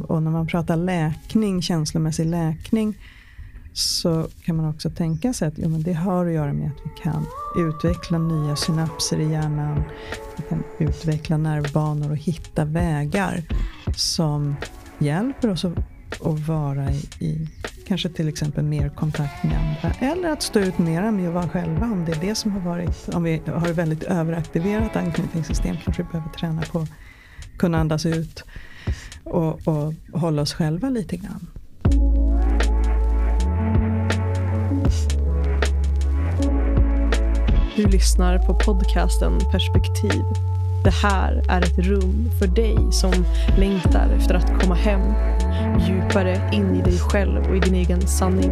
Och, och när man pratar läkning, känslomässig läkning, så kan man också tänka sig att jo, men det har att göra med att vi kan utveckla nya synapser i hjärnan. Vi kan utveckla nervbanor och hitta vägar som hjälper oss att, att vara i, i kanske till exempel mer kontakt med andra. Eller att stå ut mera med att vara själva om det är det som har varit. Om vi har ett väldigt överaktiverat anknytningssystem kanske vi behöver träna på att kunna andas ut och, och hålla oss själva lite grann. Du lyssnar på podcasten Perspektiv. Det här är ett rum för dig som längtar efter att komma hem, djupare in i dig själv och i din egen sanning.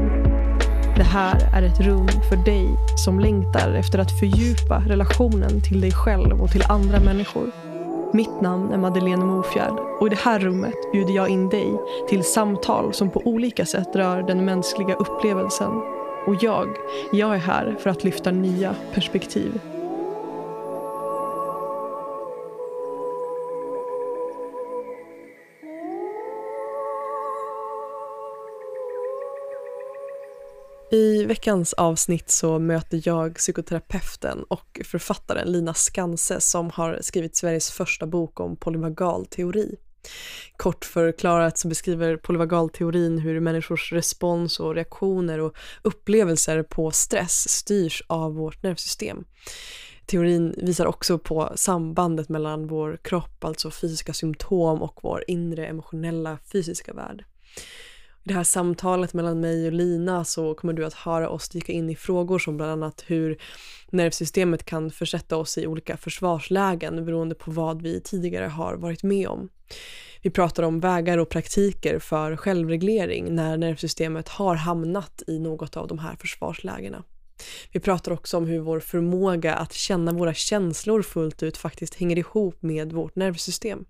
Det här är ett rum för dig som längtar efter att fördjupa relationen till dig själv och till andra människor. Mitt namn är Madeleine Mofjärd och i det här rummet bjuder jag in dig till samtal som på olika sätt rör den mänskliga upplevelsen och jag, jag är här för att lyfta nya perspektiv. I veckans avsnitt så möter jag psykoterapeuten och författaren Lina Skanse som har skrivit Sveriges första bok om polyvagal teori. Kort förklarat så beskriver polyvagalteorin hur människors respons och reaktioner och upplevelser på stress styrs av vårt nervsystem. Teorin visar också på sambandet mellan vår kropp, alltså fysiska symptom och vår inre emotionella fysiska värld. I det här samtalet mellan mig och Lina så kommer du att höra oss dyka in i frågor som bland annat hur nervsystemet kan försätta oss i olika försvarslägen beroende på vad vi tidigare har varit med om. Vi pratar om vägar och praktiker för självreglering när nervsystemet har hamnat i något av de här försvarslägena. Vi pratar också om hur vår förmåga att känna våra känslor fullt ut faktiskt hänger ihop med vårt nervsystem.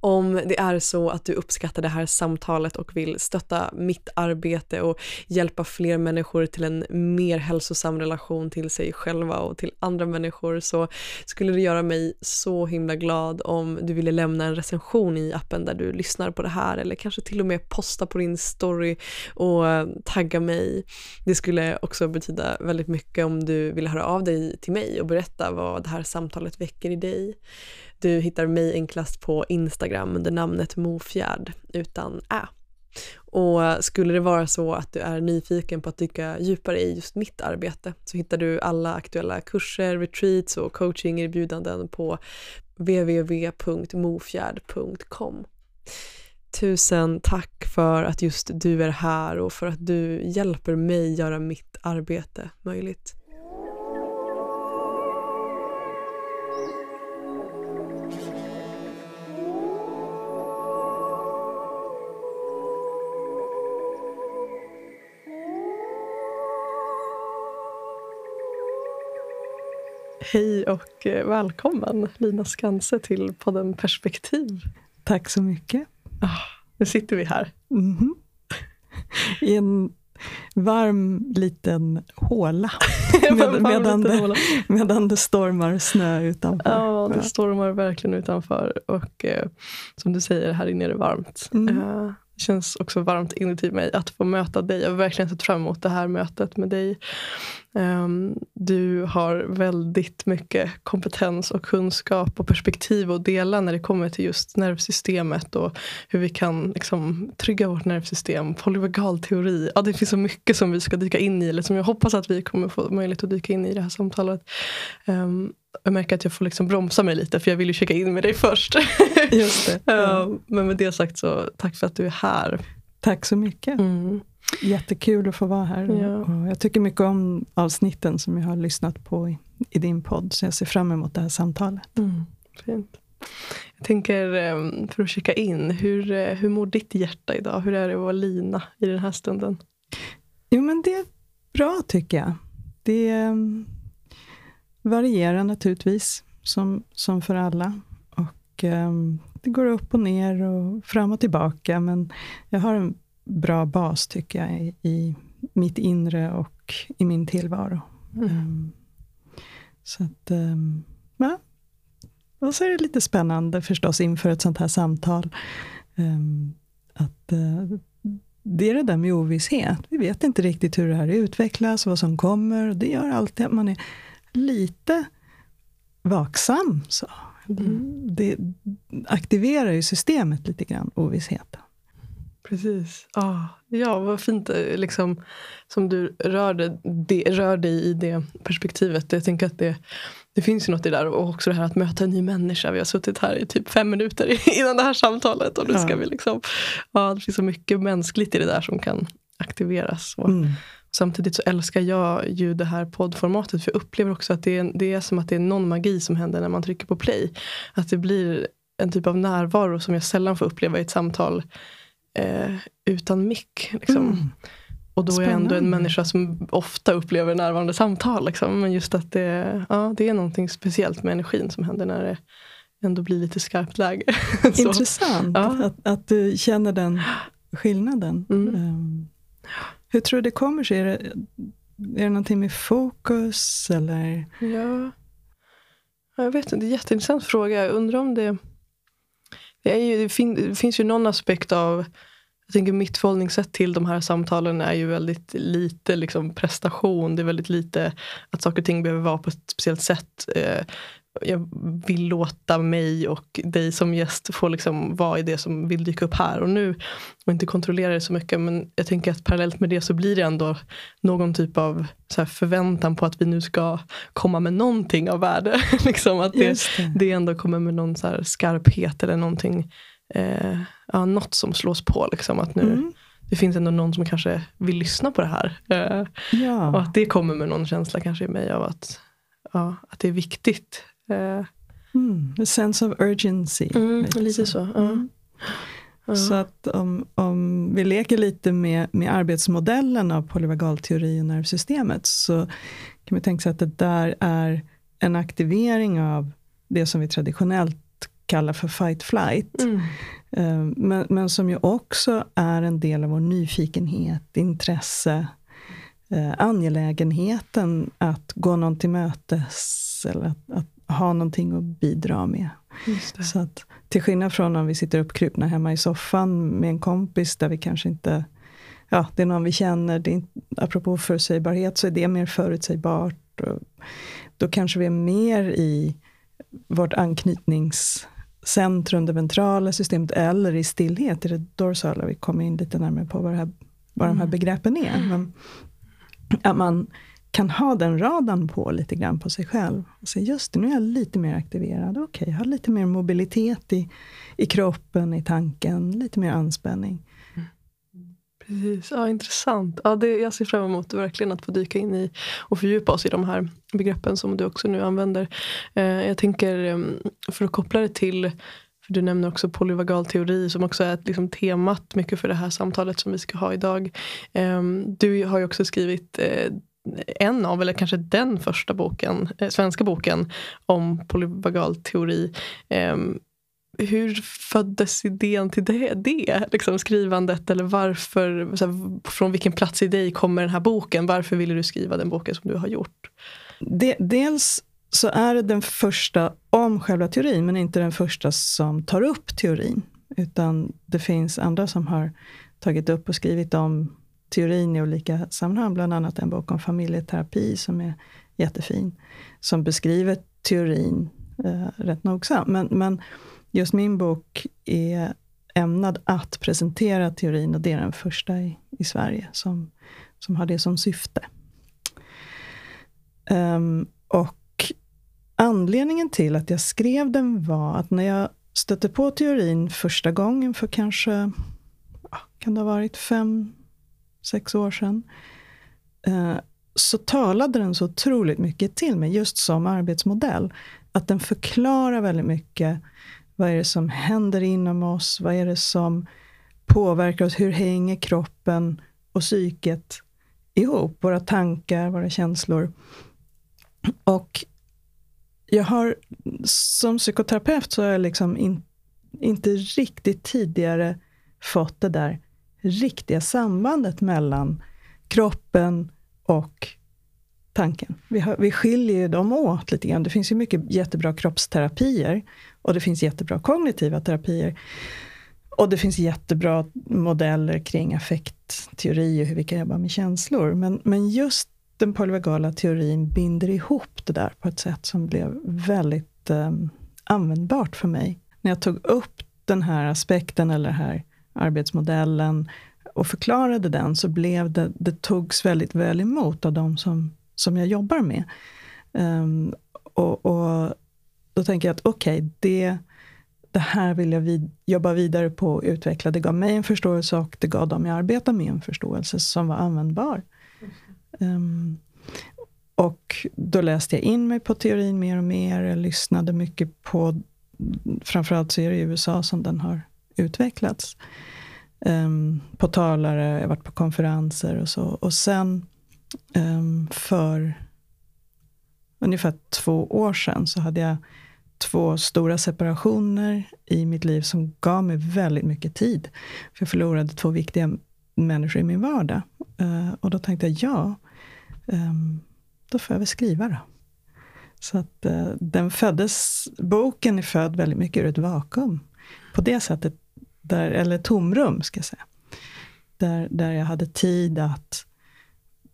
Om det är så att du uppskattar det här samtalet och vill stötta mitt arbete och hjälpa fler människor till en mer hälsosam relation till sig själva och till andra människor så skulle det göra mig så himla glad om du ville lämna en recension i appen där du lyssnar på det här eller kanske till och med posta på din story och tagga mig. Det skulle också betyda väldigt mycket om du vill höra av dig till mig och berätta vad det här samtalet väcker i dig. Du hittar mig enklast på Instagram under namnet Mofjärd utan ä. Och skulle det vara så att du är nyfiken på att dyka djupare i just mitt arbete så hittar du alla aktuella kurser, retreats och coachingerbjudanden på www.mofjärd.com. Tusen tack för att just du är här och för att du hjälper mig göra mitt arbete möjligt. Hej och eh, välkommen Lina Skanse till podden Perspektiv. Tack så mycket. Oh, nu sitter vi här. Mm -hmm. I en varm liten håla. Med, medan, det, medan det stormar snö utanför. Ja, det stormar verkligen utanför. Och eh, som du säger, här inne är det varmt. Mm. Uh, det känns också varmt inuti mig att få möta dig. Jag har verkligen sett fram emot det här mötet med dig. Um, du har väldigt mycket kompetens och kunskap och perspektiv att dela när det kommer till just nervsystemet och hur vi kan liksom, trygga vårt nervsystem. Polyvagalteori. Ja, det finns så mycket som vi ska dyka in i, eller som jag hoppas att vi kommer få möjlighet att dyka in i det här samtalet. Ehm, jag märker att jag får liksom bromsa mig lite för jag vill ju checka in med dig först. Just. Ja. Men med det sagt så tack för att du är här. Tack så mycket. Mm. Jättekul att få vara här. Ja. Jag tycker mycket om avsnitten som jag har lyssnat på i, i din podd. Så jag ser fram emot det här samtalet. Mm. Fint. Jag tänker ehm, för att checka in, hur, eh, hur mår ditt hjärta idag? Hur är det att vara Lina i den här stunden? Jo men det är bra tycker jag. Det ehm, varierar naturligtvis, som, som för alla. Och um, Det går upp och ner och fram och tillbaka, men jag har en bra bas tycker jag i, i mitt inre och i min tillvaro. Mm. Um, så att, um, ja, och så är det lite spännande förstås inför ett sånt här samtal. Um, att uh, det är det där med ovisshet. Vi vet inte riktigt hur det här utvecklas, vad som kommer. Det gör alltid att man är lite vaksam. Så. Mm. Det aktiverar ju systemet lite grann, ovissheten. Precis. Ah, ja, vad fint eh, liksom, som du rörde, det, rör dig i det perspektivet. Jag tänker att det, det finns ju något i det där. Och också det här att möta en ny människa. Vi har suttit här i typ fem minuter innan det här samtalet. Och nu ska ja. vi liksom, ja, det finns så mycket mänskligt i det där som kan aktiveras. Och mm. Samtidigt så älskar jag ju det här poddformatet. För jag upplever också att det är, det är som att det är någon magi som händer när man trycker på play. Att det blir en typ av närvaro som jag sällan får uppleva i ett samtal eh, utan mick. Liksom. Mm. Och då Spännande. är jag ändå en människa som ofta upplever närvarande samtal. Liksom. Men just att det, ja, det är någonting speciellt med energin som händer när det ändå blir lite skarpt läge. Intressant ja. att, att du känner den skillnaden. Mm. Um, hur tror du det kommer sig? Är det, är det någonting med fokus eller? Ja, jag vet inte. Det är en jätteintressant fråga. Jag undrar om det det, är ju, det, fin, det finns ju någon aspekt av jag tänker mitt förhållningssätt till de här samtalen är ju väldigt lite liksom, prestation. Det är väldigt lite att saker och ting behöver vara på ett speciellt sätt. Eh, jag vill låta mig och dig som gäst få liksom vara i det som vill dyka upp här och nu. Och inte kontrollera det så mycket. Men jag tänker att parallellt med det så blir det ändå någon typ av så förväntan på att vi nu ska komma med någonting av värde. liksom att det, det. det ändå kommer med någon så skarphet eller någonting. Eh, ja, något som slås på. Liksom, att nu, mm. Det finns ändå någon som kanske vill lyssna på det här. Eh, ja. Och att det kommer med någon känsla kanske i mig av att, ja, att det är viktigt Eh, mm, a sense of urgency. Mm, lite så. Mm. Så att om, om vi leker lite med, med arbetsmodellen av polyvagalteori och nervsystemet så kan vi tänka sig att det där är en aktivering av det som vi traditionellt kallar för fight-flight. Mm. Eh, men, men som ju också är en del av vår nyfikenhet, intresse, eh, angelägenheten att gå någon till mötes eller att, att ha någonting att bidra med. Så att, till skillnad från om vi sitter uppkrupna hemma i soffan med en kompis där vi kanske inte, ja, det är någon vi känner, det är inte, apropå förutsägbarhet så är det mer förutsägbart. Och då kanske vi är mer i vårt anknytningscentrum, det ventrala systemet, eller i stillhet, i det dorsala. Vi kommer in lite närmare på vad, här, vad de här mm. begreppen är. Men att man kan ha den radarn på lite grann på sig själv. Och säga, just det, nu är jag lite mer aktiverad. Okej, okay, jag har lite mer mobilitet i, i kroppen, i tanken, lite mer anspänning. Mm. Precis, ja, intressant. Ja, det, jag ser fram emot verkligen att få dyka in i och fördjupa oss i de här begreppen som du också nu använder. Eh, jag tänker, ehm, för att koppla det till du nämner också polyvagal teori som också är ett, liksom, temat mycket för det här samtalet som vi ska ha idag. Um, du har ju också skrivit uh, en av, eller kanske den första boken, eh, svenska boken om polyvagal teori. Eh, hur föddes idén till det? det liksom skrivandet eller varför, här, från vilken plats i dig kommer den här boken? Varför ville du skriva den boken som du har gjort? Det, dels så är det den första om själva teorin, men inte den första som tar upp teorin. Utan det finns andra som har tagit upp och skrivit om teorin i olika sammanhang, bland annat en bok om familjeterapi som är jättefin, som beskriver teorin eh, rätt nogsamt. Men, men just min bok är ämnad att presentera teorin och det är den första i, i Sverige som, som har det som syfte. Um, och anledningen till att jag skrev den var att när jag stötte på teorin första gången för kanske, kan det ha varit fem, sex år sedan, eh, så talade den så otroligt mycket till mig, just som arbetsmodell. Att den förklarar väldigt mycket. Vad är det som händer inom oss? Vad är det som påverkar oss? Hur hänger kroppen och psyket ihop? Våra tankar, våra känslor. Och jag har, som psykoterapeut så har jag liksom in, inte riktigt tidigare fått det där riktiga sambandet mellan kroppen och tanken. Vi, har, vi skiljer ju dem åt lite grann. Det finns ju mycket jättebra kroppsterapier och det finns jättebra kognitiva terapier. Och det finns jättebra modeller kring affektteori och hur vi kan jobba med känslor. Men, men just den polyvagala teorin binder ihop det där på ett sätt som blev väldigt eh, användbart för mig. När jag tog upp den här aspekten eller det här arbetsmodellen och förklarade den så blev det, det togs väldigt väl emot av de som, som jag jobbar med. Um, och, och, då tänker jag att okej, okay, det, det här vill jag vid, jobba vidare på och utveckla. Det gav mig en förståelse och det gav dem jag arbetar med en förståelse som var användbar. Um, och då läste jag in mig på teorin mer och mer. Jag lyssnade mycket på, framförallt så är det i USA som den har utvecklats. Um, på talare, jag har varit på konferenser och så. Och sen um, för ungefär två år sedan så hade jag två stora separationer i mitt liv som gav mig väldigt mycket tid. För jag förlorade två viktiga människor i min vardag. Uh, och då tänkte jag, ja, um, då får jag väl skriva då. Så att uh, den föddes, boken är född väldigt mycket ur ett vakuum. På det sättet, där, eller tomrum ska jag säga. Där, där jag hade tid att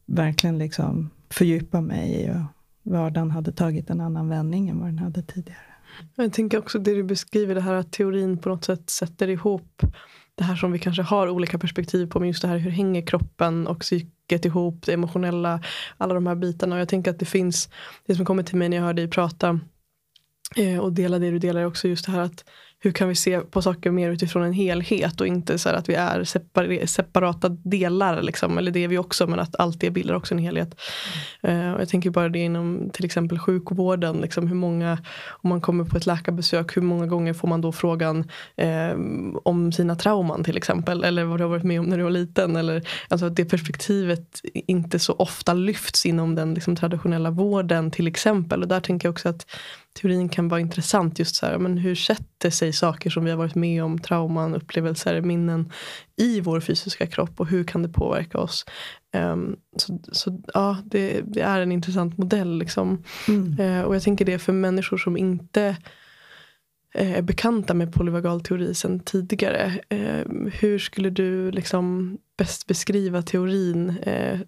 verkligen liksom fördjupa mig och vardagen hade tagit en annan vändning än vad den hade tidigare. Jag tänker också det du beskriver, det här att teorin på något sätt sätter ihop det här som vi kanske har olika perspektiv på, men just det här hur hänger kroppen och psyket ihop, det emotionella, alla de här bitarna. Och jag tänker att det finns, det som kommer till mig när jag hör dig prata eh, och dela det du delar också just det här att hur kan vi se på saker mer utifrån en helhet och inte så att vi är separ separata delar. Liksom, eller det är vi också men att allt det bildar också en helhet. Mm. Uh, jag tänker bara det inom till exempel sjukvården. Liksom, hur många, om man kommer på ett läkarbesök, hur många gånger får man då frågan uh, om sina trauman till exempel. Eller vad du har varit med om när du var liten. Eller, alltså det perspektivet inte så ofta lyfts inom den liksom, traditionella vården till exempel. Och där tänker jag också att teorin kan vara intressant. Just så här, men hur sätter sig saker som vi har varit med om, trauman, upplevelser, minnen i vår fysiska kropp och hur kan det påverka oss? Um, så, så ja, det, det, är en intressant modell. Liksom. Mm. Uh, och jag tänker det för människor som inte Eh, är bekanta med polyvagal teori sedan tidigare. Eh, hur skulle du liksom bäst beskriva teorin? Eh,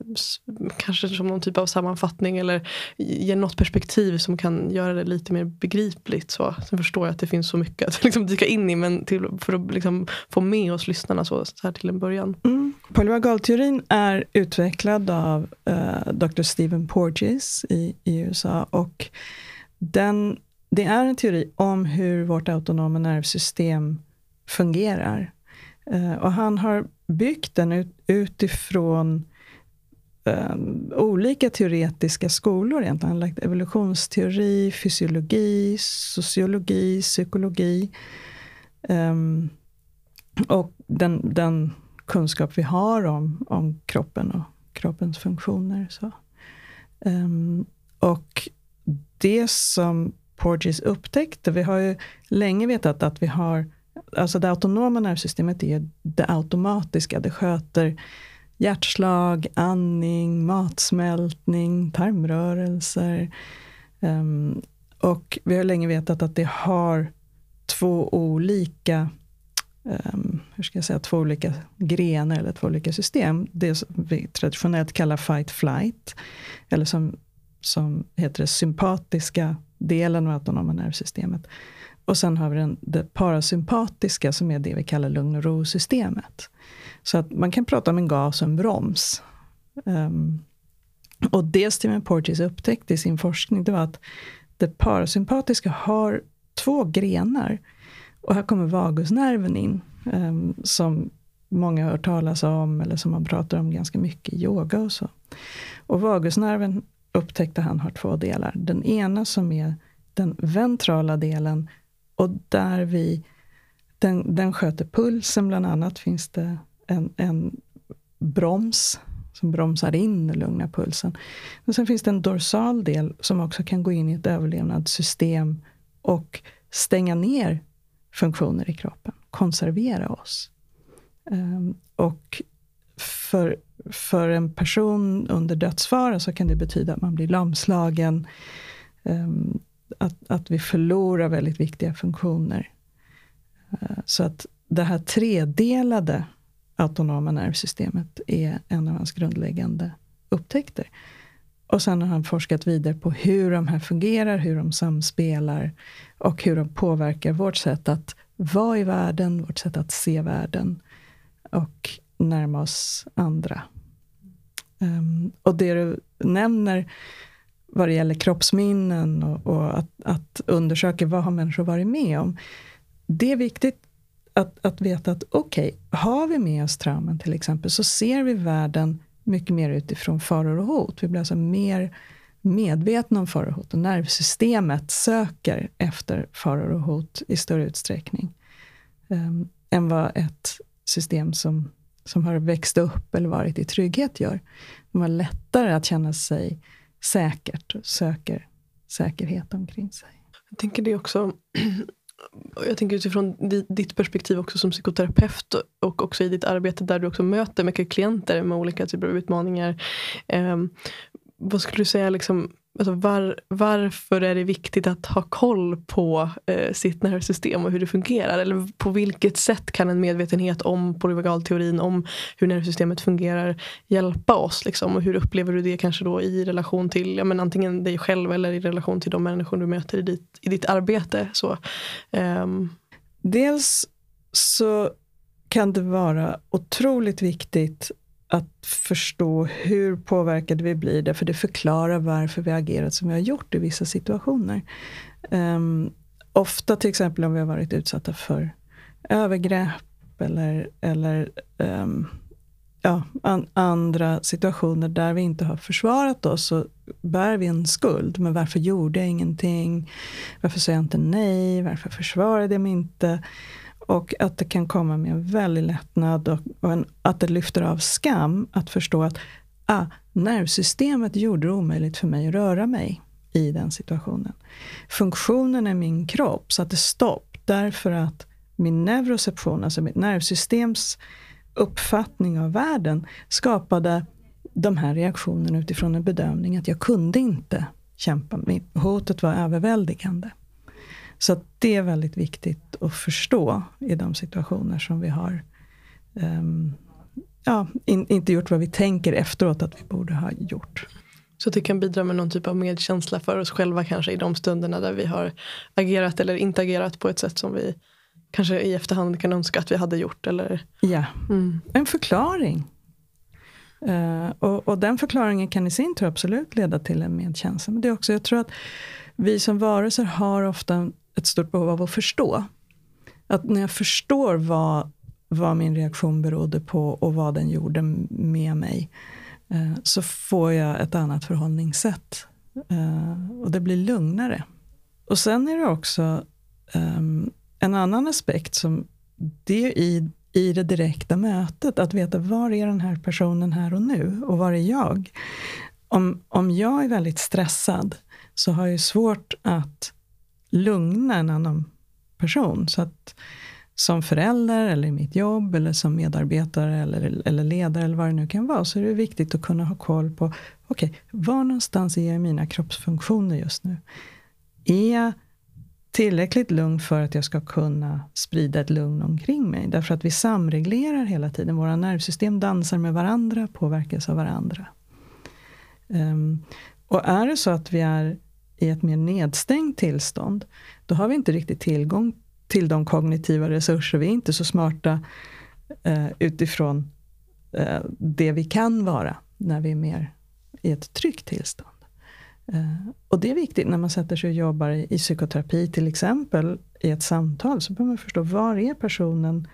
kanske som någon typ av sammanfattning eller ge något perspektiv som kan göra det lite mer begripligt. Så. Sen förstår jag att det finns så mycket att liksom dyka in i men till, för att liksom få med oss lyssnarna så, så här till en början. Mm. Polyvagalteorin är utvecklad av eh, Dr. Stephen Porges i, i USA och den det är en teori om hur vårt autonoma nervsystem fungerar. Eh, och han har byggt den ut, utifrån um, olika teoretiska skolor egentligen. Han har lagt evolutionsteori, fysiologi, sociologi, psykologi. Um, och den, den, kunskap vi har om, om kroppen och kroppens funktioner. Så. Um, och det som Porges upptäckte. Vi har ju länge vetat att vi har, alltså det autonoma nervsystemet är det automatiska. Det sköter hjärtslag, andning, matsmältning, tarmrörelser. Um, och vi har länge vetat att det har två olika um, hur ska jag säga, två olika grenar eller två olika system. Det som vi traditionellt kallar fight-flight. Eller som, som heter det sympatiska delen av autonoma nervsystemet. Och sen har vi den, det parasympatiska som är det vi kallar lugn och ro-systemet. Så att man kan prata om en gas och en broms. Um, och det Stephen Porges upptäckte i sin forskning, det var att det parasympatiska har två grenar. Och här kommer vagusnerven in, um, som många har hört talas om, eller som man pratar om ganska mycket i yoga och så. Och vagusnerven upptäckte han har två delar. Den ena som är den ventrala delen och där vi, den, den sköter pulsen bland annat. Finns det en, en broms som bromsar in och lugnar pulsen. Men sen finns det en dorsal del som också kan gå in i ett överlevnadssystem och stänga ner funktioner i kroppen, konservera oss. Um, och för för en person under dödsfara så kan det betyda att man blir lamslagen, um, att, att vi förlorar väldigt viktiga funktioner. Eh, så att det här tredelade autonoma nervsystemet är en av hans grundläggande upptäckter. Och sen har han forskat vidare på hur de här fungerar, hur de samspelar och hur de påverkar vårt sätt att vara i världen, vårt sätt att se världen och närma oss andra. Um, och det du nämner vad det gäller kroppsminnen och, och att, att, undersöka vad har människor varit med om. Det är viktigt att, att veta att okej, okay, har vi med oss trauman till exempel, så ser vi världen mycket mer utifrån faror och hot. Vi blir alltså mer medvetna om faror och hot. Och nervsystemet söker efter faror och hot i större utsträckning. Um, än vad ett system som, som har växt upp eller varit i trygghet gör. De har lättare att känna sig säkert och söker säkerhet omkring sig. Jag tänker det också jag tänker utifrån ditt perspektiv också som psykoterapeut och också i ditt arbete där du också möter mycket klienter med olika typer av utmaningar. Eh, vad skulle du säga, liksom, alltså var, varför är det viktigt att ha koll på eh, sitt nervsystem och hur det fungerar? Eller på vilket sätt kan en medvetenhet om polyvagalteorin, om hur nervsystemet fungerar, hjälpa oss? Liksom? Och hur upplever du det kanske då i relation till ja, men antingen dig själv eller i relation till de människor du möter i ditt, i ditt arbete? Så, ehm. Dels så kan det vara otroligt viktigt att förstå hur påverkade vi blir, därför det förklarar varför vi agerat som vi har gjort i vissa situationer. Um, ofta till exempel om vi har varit utsatta för övergrepp eller, eller um, ja, an, andra situationer där vi inte har försvarat oss, så bär vi en skuld. Men varför gjorde jag ingenting? Varför sa jag inte nej? Varför försvarade jag mig inte? Och att det kan komma med en väldig lättnad och, och en, att det lyfter av skam att förstå att ah, nervsystemet gjorde det omöjligt för mig att röra mig i den situationen. Funktionen i min kropp satte stopp därför att min neuroception, alltså mitt nervsystems uppfattning av världen skapade de här reaktionerna utifrån en bedömning att jag kunde inte kämpa. Hotet var överväldigande. Så det är väldigt viktigt att förstå i de situationer som vi har um, ja, in, inte gjort vad vi tänker efteråt att vi borde ha gjort. Så det kan bidra med någon typ av medkänsla för oss själva kanske i de stunderna där vi har agerat eller inte agerat på ett sätt som vi kanske i efterhand kan önska att vi hade gjort. Eller? Ja, mm. en förklaring. Uh, och, och, den förklaringen kan i sin tur absolut leda till en medkänsla. Men det är också, jag tror att vi som varelser har ofta ett stort behov av att förstå. Att när jag förstår vad, vad min reaktion berodde på och vad den gjorde med mig, eh, så får jag ett annat förhållningssätt. Eh, och det blir lugnare. Och sen är det också eh, en annan aspekt som det i, i det direkta mötet, att veta var är den här personen här och nu och var är jag? Om, om jag är väldigt stressad så har jag svårt att lugna en annan person. Så att som förälder eller i mitt jobb eller som medarbetare eller, eller ledare eller vad det nu kan vara så är det viktigt att kunna ha koll på okej, okay, var någonstans är jag i mina kroppsfunktioner just nu? Är jag tillräckligt lugn för att jag ska kunna sprida ett lugn omkring mig? Därför att vi samreglerar hela tiden. Våra nervsystem dansar med varandra, påverkas av varandra. Um, och är det så att vi är i ett mer nedstängt tillstånd, då har vi inte riktigt tillgång till de kognitiva resurser. Vi är inte så smarta eh, utifrån eh, det vi kan vara när vi är mer i ett tryggt tillstånd. Eh, och det är viktigt när man sätter sig och jobbar i, i psykoterapi till exempel, i ett samtal, så behöver man förstå var är personen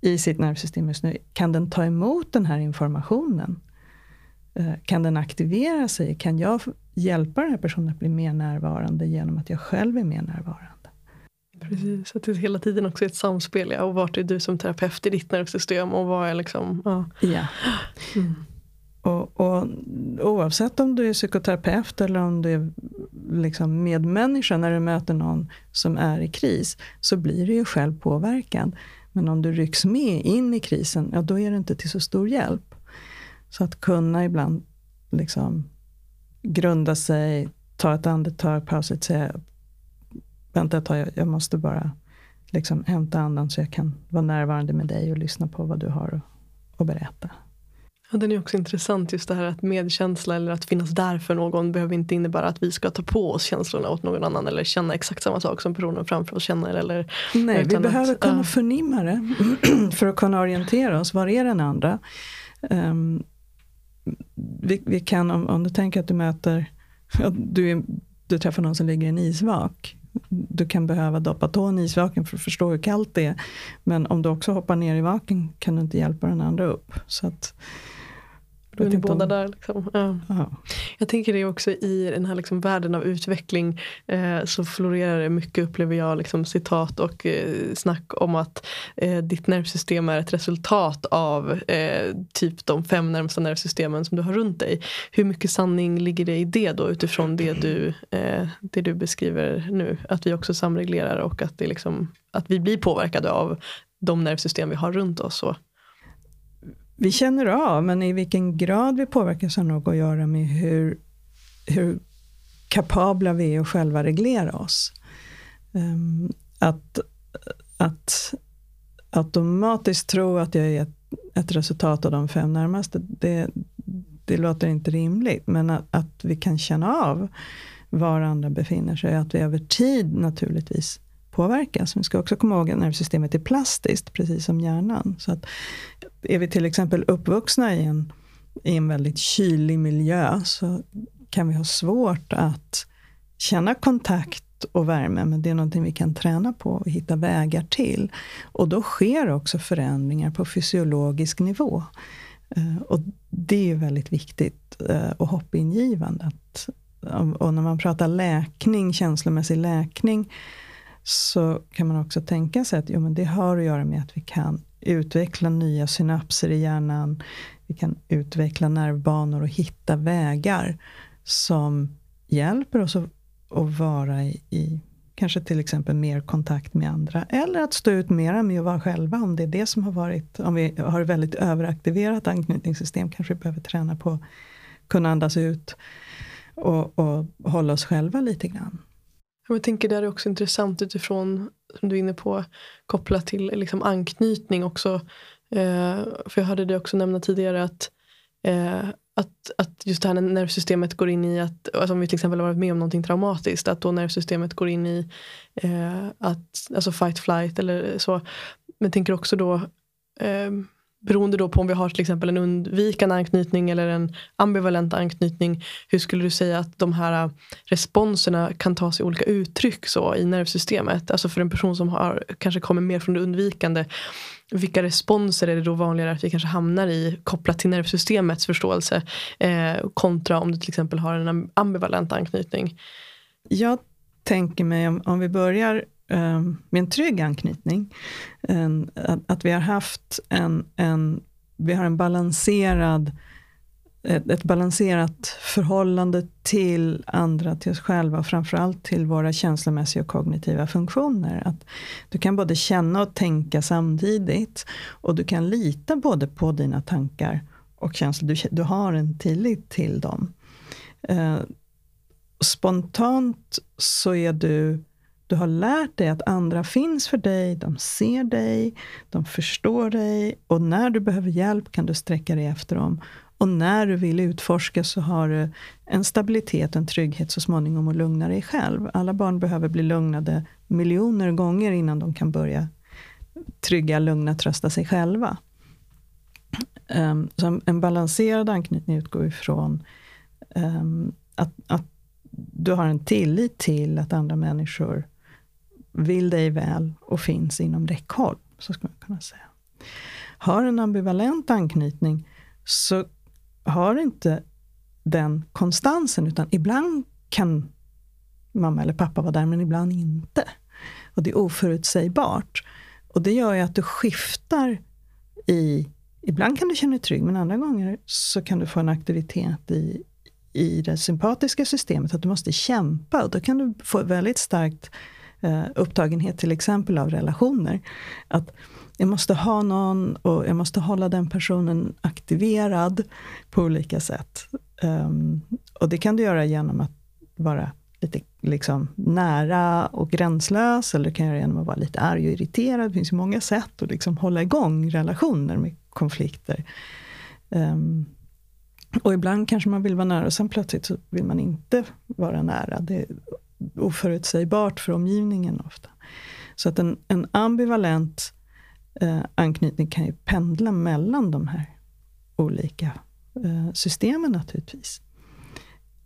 i sitt nervsystem just nu? Kan den ta emot den här informationen? Eh, kan den aktivera sig? Kan jag hjälpa den här personen att bli mer närvarande genom att jag själv är mer närvarande? Precis, att det hela tiden också är ett samspel. Ja, och vart är du som terapeut i ditt nervsystem och vad är liksom... Ja. ja. Mm. Och, och, oavsett om du är psykoterapeut eller om du är liksom medmänniska när du möter någon som är i kris, så blir du ju själv påverkad. Men om du rycks med in i krisen, ja då är det inte till så stor hjälp. Så att kunna ibland liksom grunda sig, ta ett andetag, pausa och säga vänta ett tag, jag måste bara liksom hämta andan så jag kan vara närvarande med dig och lyssna på vad du har att berätta. Ja, den är också intressant, just det här att medkänsla eller att finnas där för någon behöver inte innebära att vi ska ta på oss känslorna åt någon annan eller känna exakt samma sak som personen framför oss känner. Eller, Nej, vi behöver att, kunna uh, förnimma det för att kunna orientera oss. Var är den andra? Um, vi, vi, kan, om, om, du tänker att du möter, du, är, du träffar någon som ligger i en isvak. Du kan behöva doppa tån i isvaken för att förstå hur kallt det är. Men om du också hoppar ner i vaken kan du inte hjälpa den andra upp. Så att, då är ni båda om... där. Liksom. Ja. Jag tänker det också i den här liksom världen av utveckling eh, så florerar det mycket upplever jag liksom, citat och eh, snack om att eh, ditt nervsystem är ett resultat av eh, typ de fem närmsta nervsystemen som du har runt dig. Hur mycket sanning ligger det i det då utifrån det du, eh, det du beskriver nu? Att vi också samreglerar och att, det liksom, att vi blir påverkade av de nervsystem vi har runt oss. Och, vi känner av, men i vilken grad vi påverkas har nog att göra med hur, hur kapabla vi är att själva reglera oss. Ehm, att, att automatiskt tro att jag är ett, ett, resultat av de fem närmaste, det, det låter inte rimligt. Men att, att vi kan känna av var andra befinner sig, att vi över tid naturligtvis påverkas. Vi ska också komma ihåg att nervsystemet är plastiskt, precis som hjärnan. Så att är vi till exempel uppvuxna i en, i en väldigt kylig miljö så kan vi ha svårt att känna kontakt och värme, men det är någonting vi kan träna på och hitta vägar till. Och då sker också förändringar på fysiologisk nivå. Eh, och det är väldigt viktigt eh, och hoppingivande. Att, och när man pratar läkning, känslomässig läkning, så kan man också tänka sig att jo, men det har att göra med att vi kan utveckla nya synapser i hjärnan. Vi kan utveckla nervbanor och hitta vägar som hjälper oss att, att vara i, i, kanske till exempel mer kontakt med andra. Eller att stå ut mera med att vara själva. Om det är det som har varit, om vi har ett väldigt överaktiverat anknytningssystem kanske vi behöver träna på att kunna andas ut och, och hålla oss själva lite grann. Jag tänker det är också intressant utifrån, som du är inne på, kopplat till liksom anknytning också. Eh, för jag hörde det också nämna tidigare att, eh, att, att just det här när nervsystemet går in i att, alltså om vi till exempel har varit med om någonting traumatiskt, att då nervsystemet går in i eh, att, alltså fight flight eller så. Men tänker också då eh, beroende då på om vi har till exempel en undvikande anknytning eller en ambivalent anknytning. Hur skulle du säga att de här äh, responserna kan ta sig olika uttryck så i nervsystemet? Alltså för en person som har, kanske kommer mer från det undvikande. Vilka responser är det då vanligare att vi kanske hamnar i kopplat till nervsystemets förståelse eh, kontra om du till exempel har en ambivalent anknytning? Jag tänker mig om, om vi börjar Eh, med en trygg anknytning. En, att, att, vi har haft en, en, vi har en balanserad ett, ett, balanserat förhållande till andra, till oss själva och framförallt till våra känslomässiga och kognitiva funktioner. Att du kan både känna och tänka samtidigt och du kan lita både på dina tankar och känslor. Du, du har en tillit till dem. Eh, spontant så är du du har lärt dig att andra finns för dig, de ser dig, de förstår dig och när du behöver hjälp kan du sträcka dig efter dem. Och när du vill utforska så har du en stabilitet, en trygghet så småningom och lugna dig själv. Alla barn behöver bli lugnade miljoner gånger innan de kan börja trygga, lugna, trösta sig själva. Um, så en balanserad anknytning utgår ifrån um, att, att du har en tillit till att andra människor vill dig väl och finns inom räckhåll. Så skulle man kunna säga. Har en ambivalent anknytning så har inte den konstansen, utan ibland kan mamma eller pappa vara där, men ibland inte. Och det är oförutsägbart. Och det gör ju att du skiftar i... Ibland kan du känna dig trygg, men andra gånger så kan du få en aktivitet i, i det sympatiska systemet, att du måste kämpa. Och då kan du få väldigt starkt eh, upptagenhet till exempel av relationer. Att jag måste ha någon och jag måste hålla den personen aktiverad på olika sätt. Um, och det kan du göra genom att vara lite liksom nära och gränslös, eller du kan göra genom att vara lite arg och irriterad. Det finns ju många sätt att liksom hålla igång relationer med konflikter. Um, och ibland kanske man vill vara nära och sen plötsligt så vill man inte vara nära. Det oförutsägbart för omgivningen ofta. Så att en, en ambivalent eh, anknytning kan ju pendla mellan de här olika eh, systemen naturligtvis.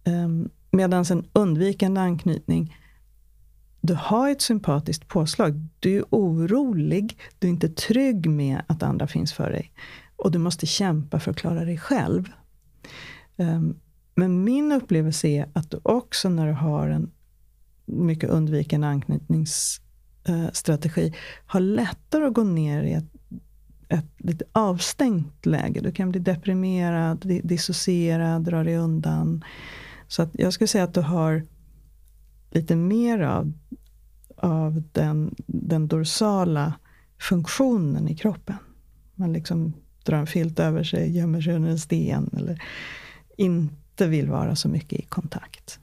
Eh, Medan en undvikande anknytning, du har ett sympatiskt påslag. Du är orolig, du är inte trygg med att andra finns för dig. Och du måste kämpa för att klara dig själv. Ehm, men min upplevelse är att du också när du har en mycket undvikande anknytningsstrategi har lättare att gå ner i ett, ett lite avstängt läge. Du kan bli deprimerad, dissocierad, dra dig undan. Så att jag skulle säga att du har lite mer av, av den, den dorsala funktionen i kroppen. Man liksom drar en filt över sig, gömmer sig under en sten eller inte vill vara så mycket i kontakt.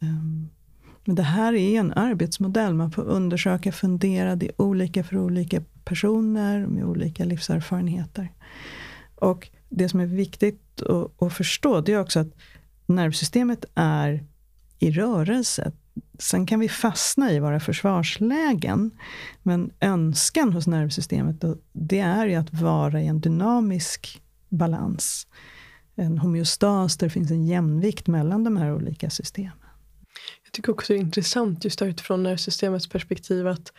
Um, men det här är en arbetsmodell. Man får undersöka, fundera. Det är olika för olika personer med olika livserfarenheter. Och det som är viktigt att, att förstå, det är också att nervsystemet är i rörelse. Sen kan vi fastna i våra försvarslägen. Men önskan hos nervsystemet, det är ju att vara i en dynamisk balans. En homeostas där det finns en jämvikt mellan de här olika systemen. Jag tycker också det är intressant just utifrån nervsystemets perspektiv att,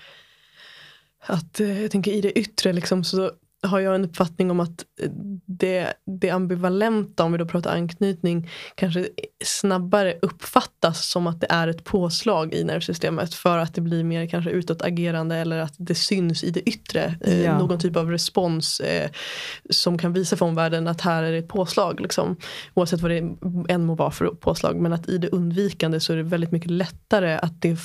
att eh, jag tänker i det yttre liksom så har jag en uppfattning om att det, det ambivalenta, om vi då pratar anknytning, kanske snabbare uppfattas som att det är ett påslag i nervsystemet för att det blir mer kanske utåtagerande eller att det syns i det yttre. Eh, ja. någon typ av respons eh, som kan visa för omvärlden att här är det ett påslag. Liksom. Oavsett vad det än må vara för påslag. Men att i det undvikande så är det väldigt mycket lättare att det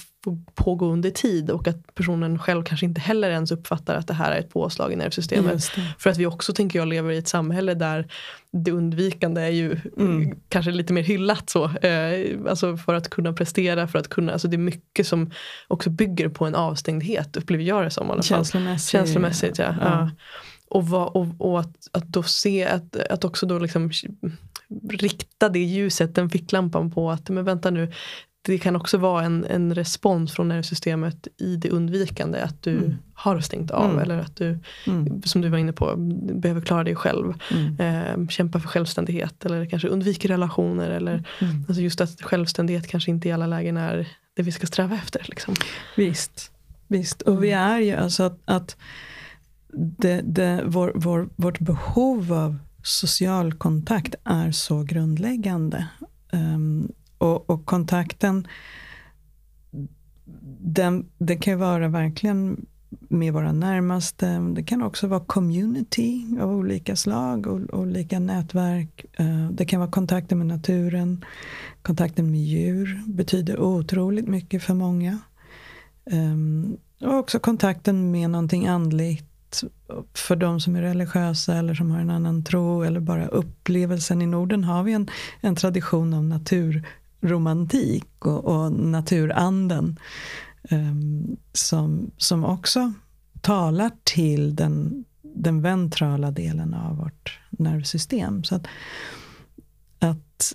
pågå under tid och att personen själv kanske inte heller ens uppfattar att det här är ett påslag i nervsystemet. För att vi också tänker jag lever i ett samhälle där det undvikande är ju mm. kanske lite mer hyllat så. Eh, alltså för att kunna prestera, för att kunna, alltså det är mycket som också bygger på en avstängdhet upplever jag det som. I alla fall. Känslomässigt. Känslomässigt ja. ja. ja. Och, vad, och, och, att, att då se, att, att också då liksom rikta det ljuset, den ficklampan på att men vänta nu, det kan också vara en, en respons från nervsystemet i det undvikande. Att du mm. har stängt av mm. eller att du, mm. som du var inne på, behöver klara dig själv. Eh, kämpa för självständighet eller kanske undviker relationer. Eller, mm. alltså just att självständighet kanske inte i alla lägen är det vi ska sträva efter. Liksom. Visst, visst. och vi är ju alltså att, att det, det, vår, vår, vårt behov av social kontakt är så grundläggande. Um, och, och kontakten, den, den kan ju vara verkligen med våra närmaste. Det kan också vara community av olika slag, olika nätverk. Eh, det kan vara kontakten med naturen. Kontakten med djur betyder otroligt mycket för många. Ehm, och också kontakten med någonting andligt. För de som är religiösa eller som har en annan tro eller bara upplevelsen. I Norden har vi en, en tradition av natur romantik och, och naturanden. Um, som, som också talar till den, den ventrala delen av vårt nervsystem. Så att, att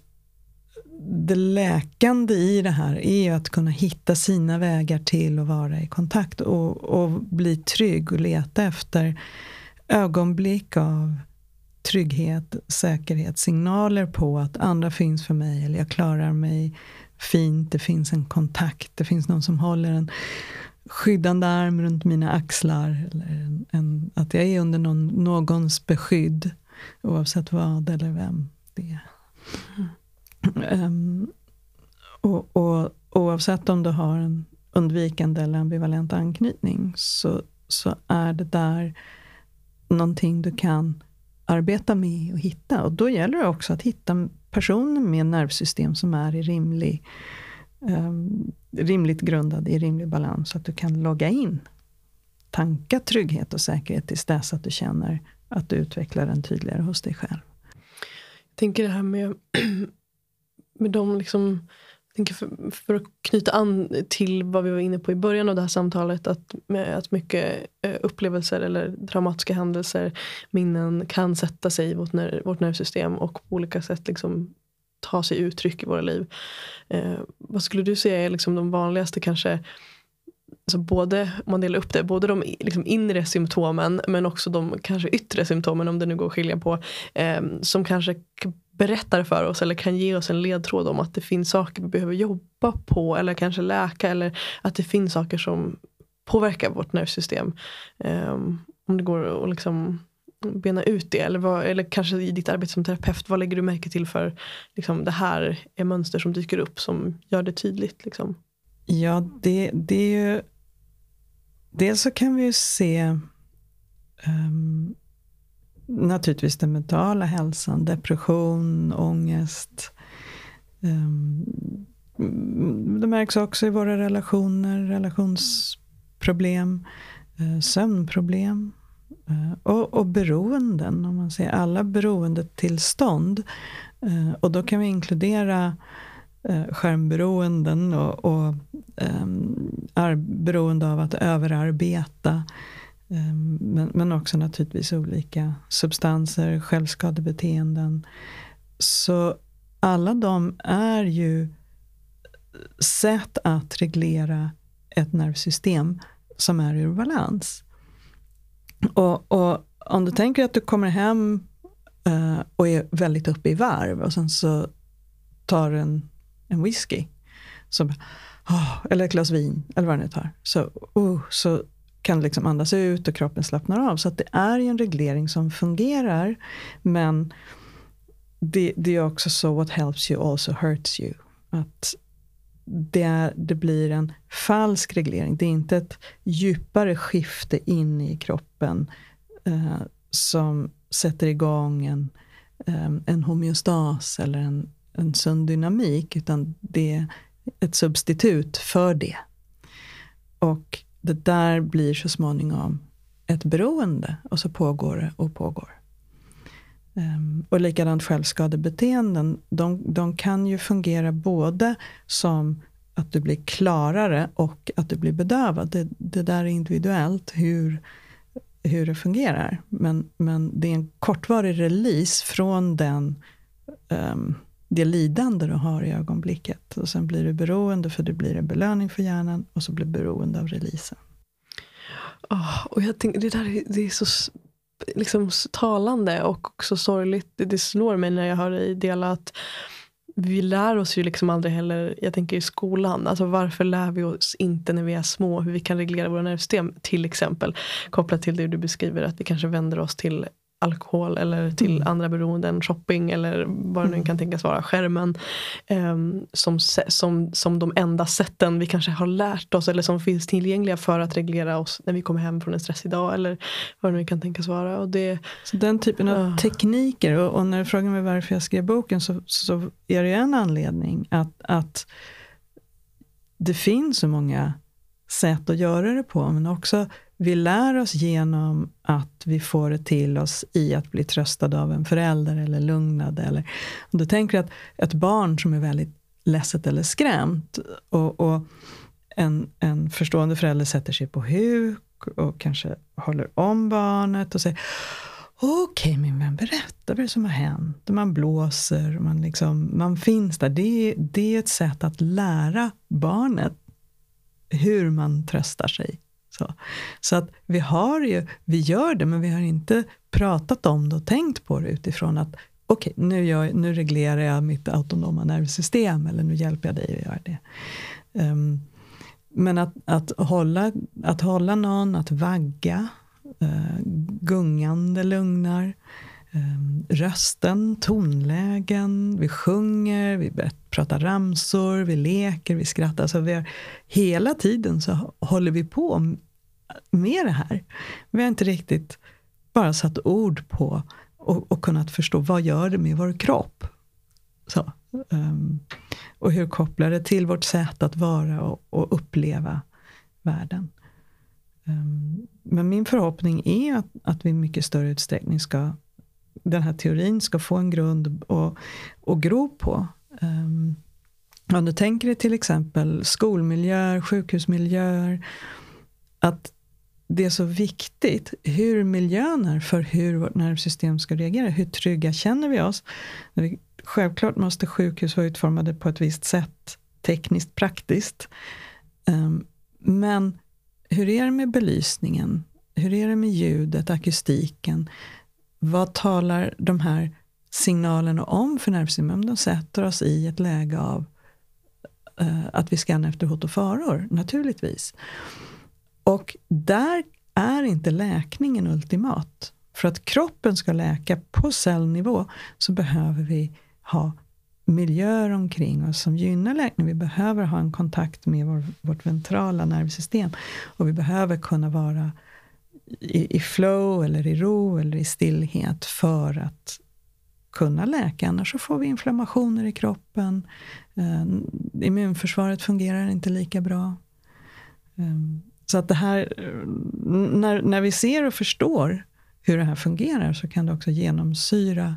det läkande i det här är ju att kunna hitta sina vägar till att vara i kontakt och, och bli trygg och leta efter ögonblick av trygghet, säkerhet, signaler på att andra finns för mig eller jag klarar mig fint, det finns en kontakt, det finns någon som håller en skyddande arm runt mina axlar. Eller en, en, att jag är under någon, någons beskydd oavsett vad eller vem det är. Mm. Um, och, och, oavsett om du har en undvikande eller ambivalent anknytning så, så är det där någonting du kan arbeta med och hitta. Och då gäller det också att hitta personer med nervsystem som är i rimlig, um, rimligt grundade, i rimlig balans, så att du kan logga in tanka trygghet och säkerhet tills dess att du känner att du utvecklar den tydligare hos dig själv. Jag tänker det här med, med de liksom tänker för, för, att knyta an till vad vi var inne på i början av det här samtalet. Att, att mycket eh, upplevelser eller dramatiska händelser, minnen kan sätta sig i vårt, ner, vårt nervsystem och på olika sätt liksom ta sig uttryck i våra liv. Eh, vad skulle du säga är liksom de vanligaste kanske Alltså både, om man delar upp det, både de liksom inre symptomen men också de kanske yttre symptomen om det nu går att skilja på. Eh, som kanske berättar för oss eller kan ge oss en ledtråd om att det finns saker vi behöver jobba på eller kanske läka eller att det finns saker som påverkar vårt nervsystem. Um, om det går att liksom bena ut det eller, vad, eller kanske i ditt arbete som terapeut, vad lägger du märke till för liksom, det här är mönster som dyker upp som gör det tydligt? Liksom? Ja, det, det är ju... Dels så kan vi ju se um, naturligtvis den mentala hälsan, depression, ångest. Ehm, mm, det märks också i våra relationer, relationsproblem, eh, sömnproblem eh, och, och beroenden. Om man ser alla beroendetillstånd. Eh, och då kan vi inkludera skärmberoenden och, och um, beroende av att överarbeta Ehm, men, men också naturligtvis olika substanser, självskadebeteenden. Så alla de är ju sätt att reglera ett nervsystem som är ur balans. Och, och om du tänker att du kommer hem uh, och är väldigt uppe i varv och sen så tar du en, en whisky. Så, oh, eller ett glas vin, eller vad du nu tar. Så, oh, så kan liksom andas ut och kroppen slappnar av. Så att det är en reglering som fungerar. Men det, det är också så, what helps you also hurts you. Att det, är, det blir en falsk reglering. Det är inte ett djupare skifte in i kroppen eh, som sätter igång en, eh, en homeostas eller en, en sund dynamik. Utan det är ett substitut för det. Och det där blir så småningom ett beroende och så pågår det och pågår. Um, och likadant självskadebeteenden, de, de kan ju fungera både som att du blir klarare och att du blir bedövad. Det, det där är individuellt hur, hur det fungerar. Men, men det är en kortvarig release från den um, det lidande du har i ögonblicket. Och sen blir du beroende för det blir en belöning för hjärnan och så blir du beroende av releasen. Oh, och jag tänker, det där det är så liksom, talande och också sorgligt. Det, det slår mig när jag hör dig dela att vi lär oss ju liksom aldrig heller, jag tänker i skolan, alltså varför lär vi oss inte när vi är små hur vi kan reglera våra nervsystem till exempel. Kopplat till det du beskriver att vi kanske vänder oss till alkohol eller till mm. andra beroenden, shopping eller vad det nu mm. kan tänkas vara, skärmen. Um, som, som, som de enda sätten vi kanske har lärt oss eller som finns tillgängliga för att reglera oss när vi kommer hem från en stressig dag eller vad det nu kan tänkas vara. Och det, så den typen av uh. tekniker och, och, när du frågar mig varför jag skrev boken så, så är det en anledning att, att det finns så många sätt att göra det på men också vi lär oss genom att vi får det till oss i att bli tröstade av en förälder eller lugnade. Eller, om du tänker att ett barn som är väldigt ledset eller skrämt och, och en, en förstående förälder sätter sig på huk och kanske håller om barnet och säger Okej okay, min vän, berätta vad det är som har hänt. Man blåser, man, liksom, man finns där. Det, det är ett sätt att lära barnet hur man tröstar sig så, så att vi har ju, vi gör det, men vi har inte pratat om det och tänkt på det utifrån att okej, okay, nu, nu reglerar jag mitt autonoma nervsystem eller nu hjälper jag dig att göra det. Um, men att, att, hålla, att hålla någon, att vagga, uh, gungande lugnar, um, rösten, tonlägen, vi sjunger, vi pratar ramsor, vi leker, vi skrattar. Så vi har, hela tiden så håller vi på med det här. Vi har inte riktigt bara satt ord på och, och kunnat förstå vad gör det med vår kropp. Så, um, och hur kopplar det till vårt sätt att vara och, och uppleva världen. Um, men min förhoppning är att, att vi i mycket större utsträckning ska, den här teorin ska få en grund att, gro på. Um, om du tänker dig till exempel skolmiljöer, sjukhusmiljöer, att det är så viktigt hur miljön är för hur vårt nervsystem ska reagera. Hur trygga känner vi oss? Självklart måste sjukhus vara utformade på ett visst sätt, tekniskt, praktiskt. Ehm, men hur är det med belysningen? Hur är det med ljudet, akustiken? Vad talar de här signalerna om för nervsystemet? De sätter oss i ett läge av eh, att vi skannar efter hot och faror, naturligtvis. Och där är inte läkningen ultimat. För att kroppen ska läka på cellnivå så behöver vi ha miljöer omkring oss som gynnar läkning. Vi behöver ha en kontakt med vår, vårt ventrala nervsystem. Och vi behöver kunna vara i, i flow, eller i ro eller i stillhet för att kunna läka. Annars så får vi inflammationer i kroppen. Eh, immunförsvaret fungerar inte lika bra. Eh, så att det här, eh, när, när vi ser och förstår hur det här fungerar så kan det också genomsyra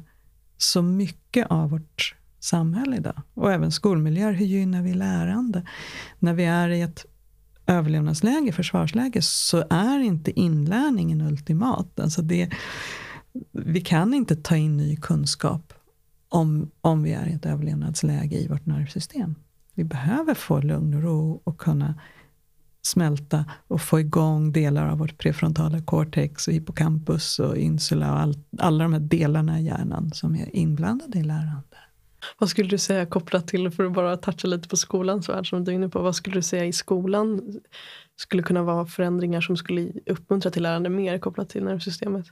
så mycket av vårt samhälle idag. Och även skolmiljöer. Hur gynnar vi lärande? När vi är i ett överlevnadsläge, försvarsläge, så är inte inlärningen ultimat. Alltså det, vi kan inte ta in ny kunskap om, om vi är i ett överlevnadsläge i vårt nervsystem. Vi behöver få lugn och ro och kunna smälta och få igång delar av vårt prefrontala cortex och hippocampus och insula och all, alla de här delarna i hjärnan som är inblandade i lärande. Vad skulle du säga kopplat till, för att bara toucha lite på skolans värld som du är inne på, vad skulle du säga i skolan skulle kunna vara förändringar som skulle uppmuntra till lärande mer kopplat till nervsystemet?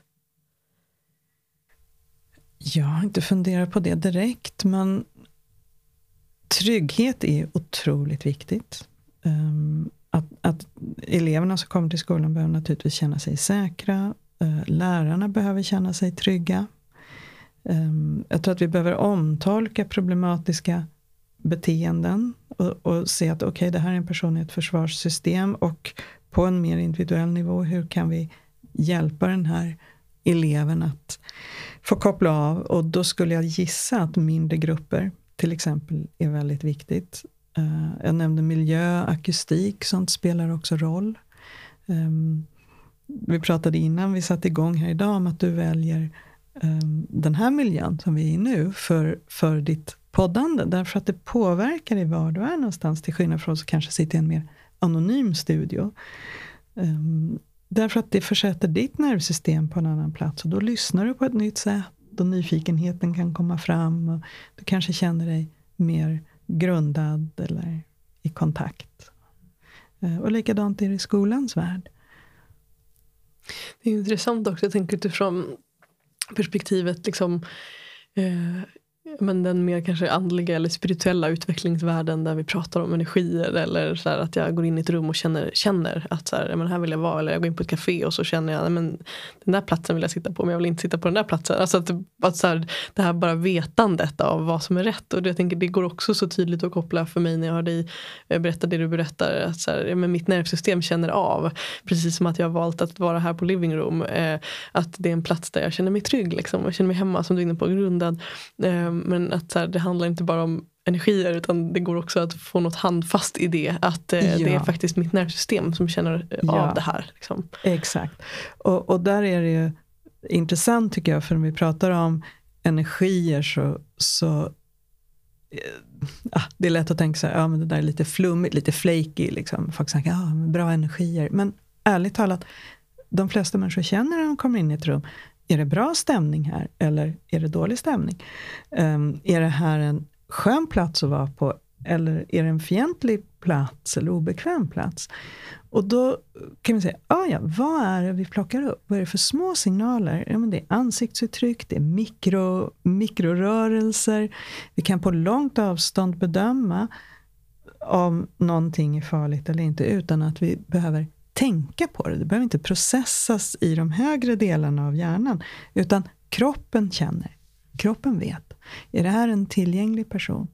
Jag har inte funderat på det direkt, men trygghet är otroligt viktigt. Um, att, att eleverna som kommer till skolan behöver naturligtvis känna sig säkra. Eh, lärarna behöver känna sig trygga. Ehm, jag tror att vi behöver omtolka problematiska beteenden och, och se att okej, okay, det här är en person i ett försvarssystem och på en mer individuell nivå, hur kan vi hjälpa den här eleven att få koppla av? Och då skulle jag gissa att mindre grupper till exempel är väldigt viktigt. Uh, jag nämnde miljö, akustik, sånt spelar också roll. Um, vi pratade innan vi satte igång här idag om att du väljer um, den här miljön som vi är i nu för, för ditt poddande. Därför att det påverkar dig var du är någonstans till skillnad från att kanske sitta i en mer anonym studio. Um, därför att det försätter ditt nervsystem på en annan plats och då lyssnar du på ett nytt sätt och nyfikenheten kan komma fram och du kanske känner dig mer grundad eller i kontakt. Eh, och likadant är det i skolans värld. Det är intressant också, jag tänker utifrån perspektivet liksom, eh, men den mer kanske andliga eller spirituella utvecklingsvärlden där vi pratar om energier eller så här, att jag går in i ett rum och känner, känner att så här, men här vill jag vara eller jag går in på ett café och så känner jag men den där platsen vill jag sitta på men jag vill inte sitta på den där platsen. Alltså att, att så här, det här bara vetandet av vad som är rätt och det, jag tänker, det går också så tydligt att koppla för mig när jag hör dig eh, berätta det du berättar att så här, men mitt nervsystem känner av precis som att jag har valt att vara här på living room eh, att det är en plats där jag känner mig trygg liksom, och känner mig hemma som du är inne på grundad eh, men att så här, det handlar inte bara om energier utan det går också att få något handfast i det. Att eh, ja. det är faktiskt mitt nervsystem som känner eh, ja. av det här. Liksom. Exakt. Och, och där är det ju intressant tycker jag, för när vi pratar om energier så, så eh, ah, det är lätt att tänka så här, ja men det där är lite flummigt, lite flaky. Liksom. Folk säger, ja bra energier. Men ärligt talat, de flesta människor känner när de kommer in i ett rum, är det bra stämning här eller är det dålig stämning? Um, är det här en skön plats att vara på eller är det en fientlig plats eller obekväm plats? Och då kan vi säga, ah ja, vad är det vi plockar upp? Vad är det för små signaler? Ja, men det är ansiktsuttryck, det är mikro, mikrorörelser. Vi kan på långt avstånd bedöma om någonting är farligt eller inte utan att vi behöver tänka på det. Det behöver inte processas i de högre delarna av hjärnan. Utan kroppen känner. Kroppen vet. Är det här en tillgänglig person?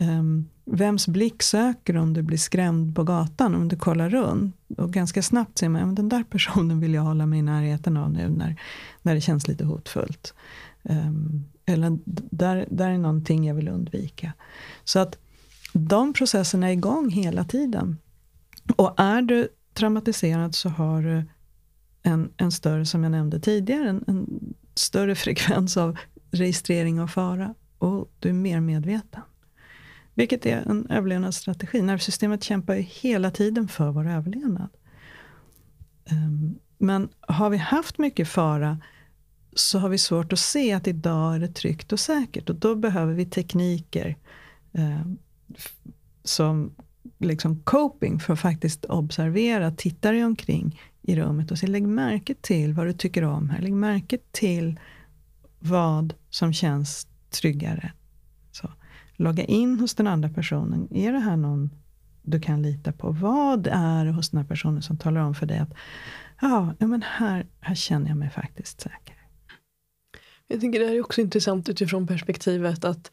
Um, vems blick söker om du blir skrämd på gatan om du kollar runt? Och ganska snabbt ser man att den där personen vill jag hålla mig i närheten av nu när, när det känns lite hotfullt. Um, eller där, där är någonting jag vill undvika. Så att de processerna är igång hela tiden. Och är du traumatiserad så har du en, en större, som jag nämnde tidigare, en, en större frekvens av registrering av fara. Och du är mer medveten. Vilket är en överlevnadsstrategi. Nervsystemet kämpar ju hela tiden för vår överlevnad. Um, men har vi haft mycket fara så har vi svårt att se att idag är det tryggt och säkert. Och då behöver vi tekniker eh, som liksom coping för att faktiskt observera, titta dig omkring i rummet och se, lägg märke till vad du tycker om här. Lägg märke till vad som känns tryggare. Så, logga in hos den andra personen. Är det här någon du kan lita på? Vad är det hos den här personen som talar om för dig att ja, men här, här känner jag mig faktiskt säker. Jag tänker det här är också intressant utifrån perspektivet att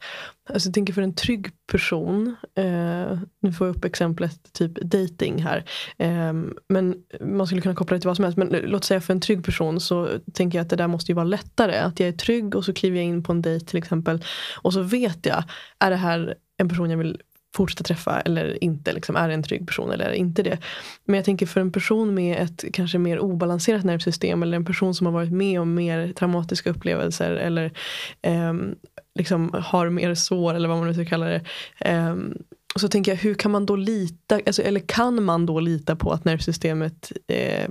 alltså jag tänker för en trygg person, eh, nu får jag upp exemplet typ dating här, eh, men man skulle kunna koppla det till vad som helst, men låt säga för en trygg person så tänker jag att det där måste ju vara lättare, att jag är trygg och så kliver jag in på en dejt till exempel och så vet jag, är det här en person jag vill fortsätta träffa eller inte. Liksom, är det en trygg person eller är det inte det? Men jag tänker för en person med ett kanske mer obalanserat nervsystem eller en person som har varit med om mer traumatiska upplevelser eller eh, liksom har mer sår eller vad man nu ska kalla det. Eh, så tänker jag, hur kan man då lita, alltså, eller kan man då lita på att nervsystemet eh,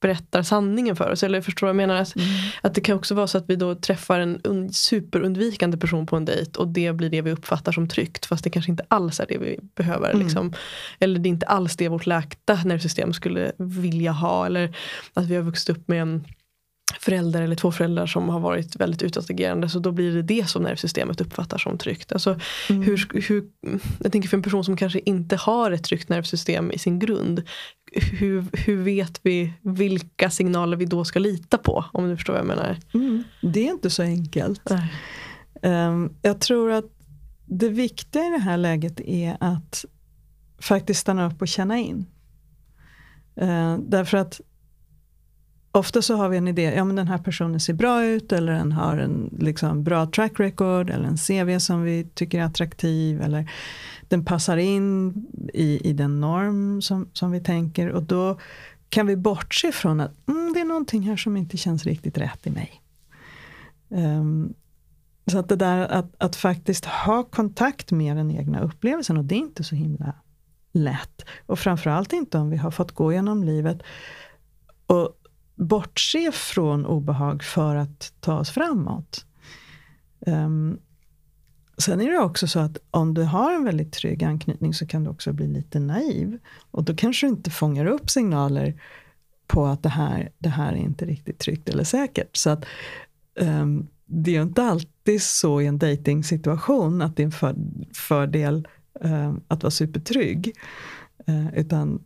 berättar sanningen för oss. Eller förstår vad jag menar? Att, mm. att det kan också vara så att vi då träffar en un, superundvikande person på en dejt och det blir det vi uppfattar som tryggt fast det kanske inte alls är det vi behöver. Mm. Liksom. Eller det är inte alls det vårt läkta nervsystem skulle vilja ha. Eller att vi har vuxit upp med en förälder eller två föräldrar som har varit väldigt utåtagerande så då blir det det som nervsystemet uppfattar som tryggt. Alltså, mm. hur, hur, jag tänker för en person som kanske inte har ett tryggt nervsystem i sin grund. Hur, hur vet vi vilka signaler vi då ska lita på? Om du förstår vad jag menar. Mm. Det är inte så enkelt. Um, jag tror att det viktiga i det här läget är att faktiskt stanna upp och känna in. Uh, därför att ofta så har vi en idé, ja men den här personen ser bra ut eller den har en liksom, bra track record eller en CV som vi tycker är attraktiv eller den passar in i, i den norm som, som vi tänker och då kan vi bortse från att mm, det är någonting här som inte känns riktigt rätt i mig. Um, så att det där att, att faktiskt ha kontakt med den egna upplevelsen och det är inte så himla lätt. Och framförallt inte om vi har fått gå genom livet och bortse från obehag för att ta oss framåt. Um, sen är det också så att om du har en väldigt trygg anknytning så kan du också bli lite naiv. Och då kanske du inte fångar upp signaler på att det här, det här är inte riktigt tryggt eller säkert. Så att um, det är inte alltid så i en dating-situation att det är en för, fördel um, att vara supertrygg. Uh, utan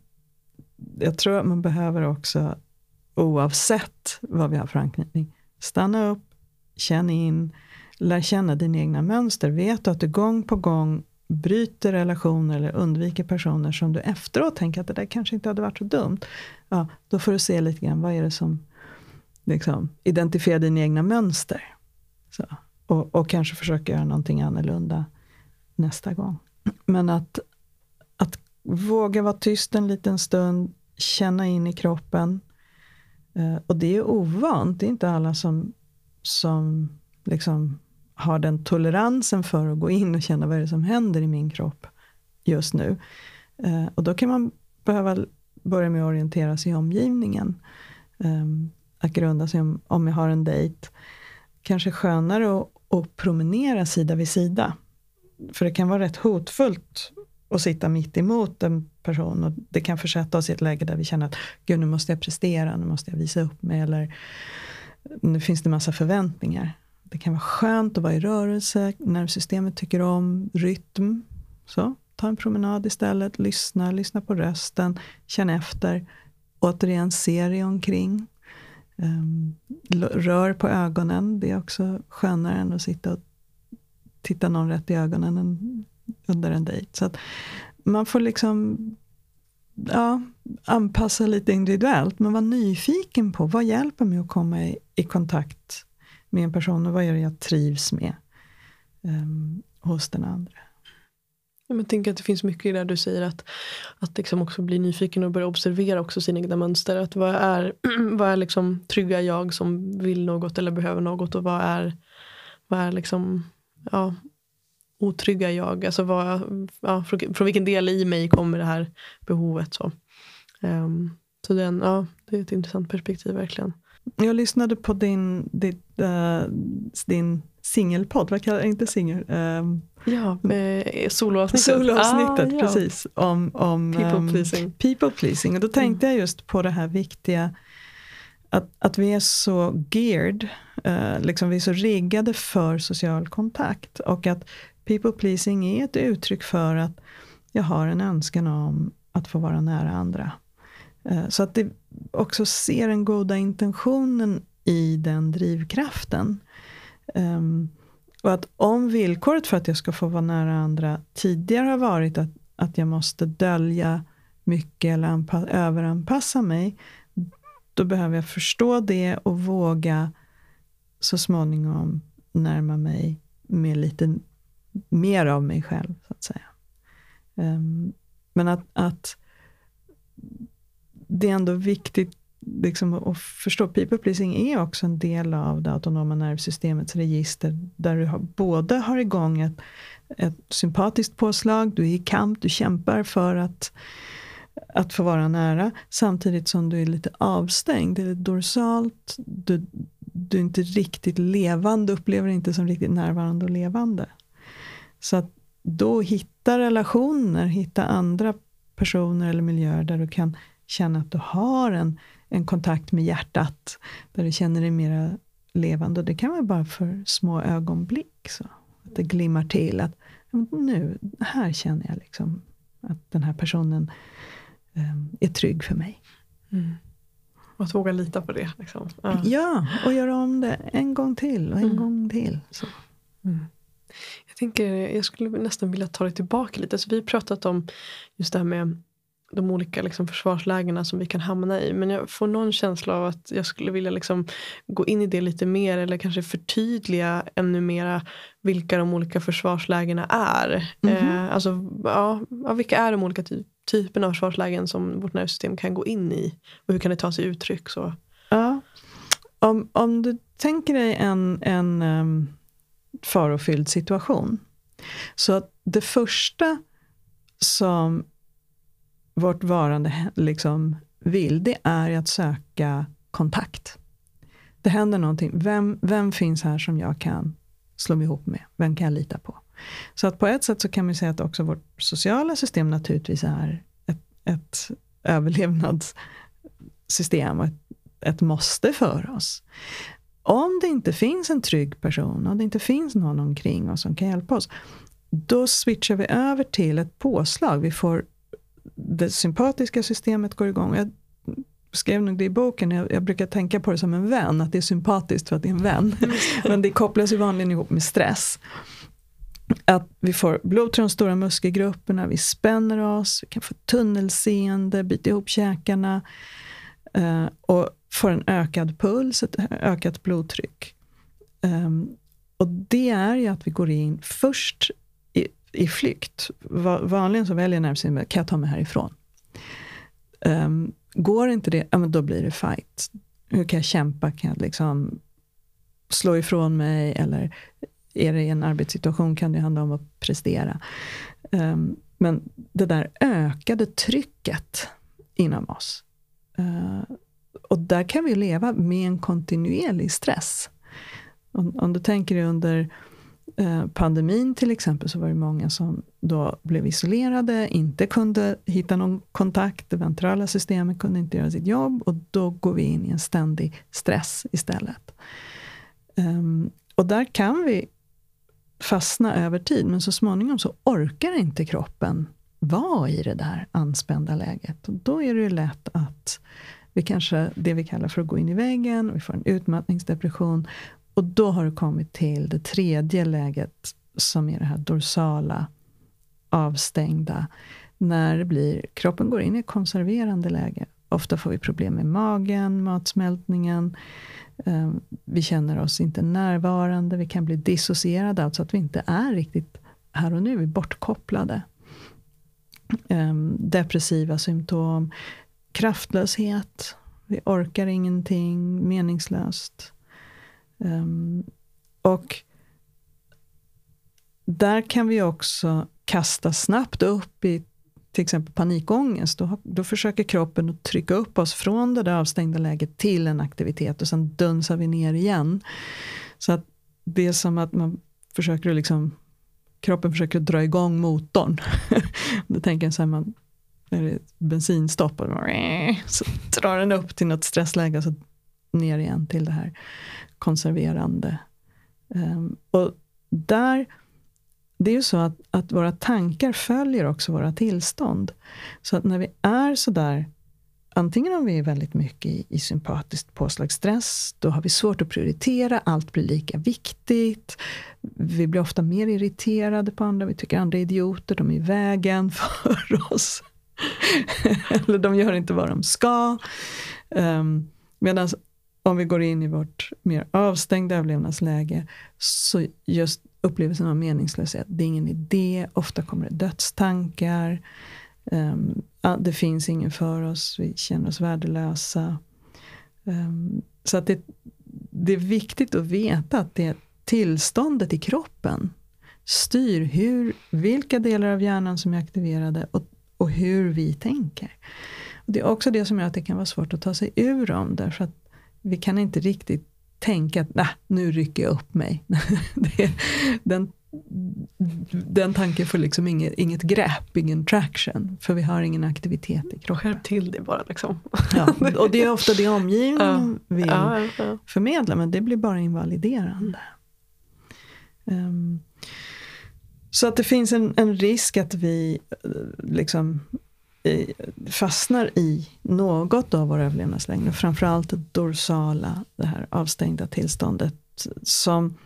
jag tror att man behöver också oavsett vad vi har för anknytning. Stanna upp, känn in, lär känna dina egna mönster. Vet du att du gång på gång bryter relationer eller undviker personer som du efteråt tänker att det där kanske inte hade varit så dumt. Ja, då får du se lite grann, vad är det som liksom, identifierar dina egna mönster. Så, och, och kanske försöka göra någonting annorlunda nästa gång. Men att, att våga vara tyst en liten stund, känna in i kroppen, Eh, och det är ovant. Det är inte alla som, som liksom har den toleransen för att gå in och känna vad är det som händer i min kropp just nu. Eh, och då kan man behöva börja med att orientera sig i omgivningen. Ehm, att grunda sig om, om jag har en dejt. Kanske skönare att, att promenera sida vid sida. För det kan vara rätt hotfullt och sitta mitt emot en person. Och det kan försätta oss i ett läge där vi känner att gud nu måste jag prestera, nu måste jag visa upp mig. Eller nu finns det massa förväntningar. Det kan vara skönt att vara i rörelse, nervsystemet tycker om rytm. Så, ta en promenad istället, lyssna, lyssna på rösten, känn efter. Återigen, se dig omkring. Um, rör på ögonen, det är också skönare än att sitta och titta någon rätt i ögonen under en dejt. Så att man får liksom ja, anpassa lite individuellt, men vara nyfiken på vad hjälper mig att komma i, i kontakt med en person och vad är det jag trivs med um, hos den andra. Jag tänker att det finns mycket i det du säger att, att liksom också bli nyfiken och börja observera också sina egna mönster. Att vad är, vad är liksom trygga jag som vill något eller behöver något och vad är, vad är liksom, ja, otrygga jag? Alltså vad, ja, från, från vilken del i mig kommer det här behovet? Så, um, så den, ja, det är ett intressant perspektiv verkligen. Jag lyssnade på din, din, uh, din singelpodd, vad kallar? Inte singel? Um, ja, med soloavsnittet. Soloavsnittet, ah, precis. Om, om people, um, pleasing. people pleasing. Och då tänkte mm. jag just på det här viktiga att, att vi är så geared, uh, liksom vi är så riggade för social kontakt. Och att people pleasing är ett uttryck för att jag har en önskan om att få vara nära andra. Eh, så att det också ser den goda intentionen i den drivkraften. Ehm, och att om villkoret för att jag ska få vara nära andra tidigare har varit att, att jag måste dölja mycket eller anpa- överanpassa mig, då behöver jag förstå det och våga så småningom närma mig med lite mer av mig själv, så att säga. Um, men att, att det är ändå viktigt liksom, att förstå, people pleasing är också en del av det autonoma nervsystemets register, där du har, både har igång ett, ett sympatiskt påslag, du är i kamp, du kämpar för att, att få vara nära, samtidigt som du är lite avstängd, det är dorsalt, du, du är inte riktigt levande, upplever inte som riktigt närvarande och levande. Så att då hitta relationer, hitta andra personer eller miljöer där du kan känna att du har en en kontakt med hjärtat, där du känner dig mera levande. Och det kan vara bara för små ögonblick. Så. Att det glimmar till att nu, här känner jag liksom att den här personen um, är trygg för mig. Mm. Och att våga lita på det. Liksom. Ja. ja, och göra om det en gång till och en mm. gång till. Så. Mm. Jag tänker, jag skulle nästan vilja ta det tillbaka lite. Alltså, vi har pratat om just det här med de olika liksom, försvarslägena som vi kan hamna i. Men jag får någon känsla av att jag skulle vilja liksom, gå in i det lite mer eller kanske förtydliga ännu mera vilka de olika försvarslägena är. Mm -hmm. eh, alltså, ja, vilka är de olika ty typerna av försvarslägen som vårt nervsystem kan gå in i? Och hur kan det ta sig uttryck? Så? Ja. Om, om du tänker dig en, en um, farofylld situation. Så att det första som vårt varande liksom vill, det är att söka kontakt. Det händer någonting. Vem, vem finns här som jag kan slå mig ihop med? Vem kan jag lita på? Så att på ett sätt så kan man säga att också vårt sociala system naturligtvis är ett, ett överlevnadssystem och ett, ett måste för oss. Om det inte finns en trygg person, och det inte finns någon omkring oss som kan hjälpa oss, då switchar vi över till ett påslag. Vi får det sympatiska systemet går igång. Jag skrev nog det i boken, jag, jag, brukar tänka på det som en vän, att det är sympatiskt för att det är en vän. Men det kopplas ju vanligen ihop med stress. Att vi får blod till de stora muskelgrupperna, vi spänner oss, vi kan få tunnelseende, bita ihop käkarna uh, och får en ökad puls, ett ökat blodtryck. Um, och det är ju att vi går in först i flykt. Vanligen så väljer nervsystemet, kan jag ta mig härifrån? Um, går inte det, ja, men då blir det fight. Hur kan jag kämpa? Kan jag liksom slå ifrån mig? Eller är det i en arbetssituation kan det handla om att prestera. Um, men det där ökade trycket inom oss. Uh, och där kan vi leva med en kontinuerlig stress. Om, om du tänker dig under Eh, pandemin till exempel så var det många som då blev isolerade, inte kunde hitta någon kontakt, det ventrala systemet kunde inte göra sitt jobb och då går vi in i en ständig stress istället. Um, och där kan vi fastna över tid, men så småningom så orkar inte kroppen vara i det där anspända läget. Och då är det ju lätt att vi kanske, det vi kallar för att gå in i väggen, vi får en utmattningsdepression och då har du kommit till det tredje läget som är det här dorsala avstängda när det blir, kroppen går in i ett konserverande läge. Ofta får vi problem med magen, matsmältningen. Ehm, vi känner oss inte närvarande, vi kan bli dissocierade, alltså att vi inte är riktigt här och nu, vi är bortkopplade. Ehm, depressiva symptom, kraftlöshet, vi orkar ingenting, meningslöst. Um, och där kan vi också kasta snabbt upp i till exempel panikångest. Då, då försöker kroppen att trycka upp oss från det där avstängda läget till en aktivitet och sen dunsar vi ner igen. Så att det är som att man försöker liksom kroppen försöker dra igång motorn. Då tänker jag så här, man, är det bensinstopp och så drar den upp till något stressläge och så ner igen till det här konserverande. Um, och där, det är ju så att, att våra tankar följer också våra tillstånd. Så att när vi är sådär, antingen om vi är väldigt mycket i, i sympatiskt påslagsstress, då har vi svårt att prioritera, allt blir lika viktigt. Vi blir ofta mer irriterade på andra, vi tycker andra är idioter, de är i vägen för oss. Eller de gör inte vad de ska. Um, Medan om vi går in i vårt mer avstängda överlevnadsläge så just upplevelsen av meningslöshet, det är ingen idé, ofta kommer det dödstankar. Um, det finns ingen för oss, vi känner oss värdelösa. Um, så att det, det är viktigt att veta att det tillståndet i kroppen styr hur, vilka delar av hjärnan som är aktiverade och, och hur vi tänker. Det är också det som gör att det kan vara svårt att ta sig ur dem, därför att vi kan inte riktigt tänka att nah, nu rycker jag upp mig. det, den, den tanken får liksom inget, inget grepp, ingen traction. För vi har ingen aktivitet i kroppen. Skärp till det bara. Liksom. ja, och det är ofta det omgivningen vill förmedla, men det blir bara invaliderande. Um, så att det finns en, en risk att vi eh, liksom fastnar i något av våra överlevnadslängder. Framförallt det dorsala, det här avstängda tillståndet. Som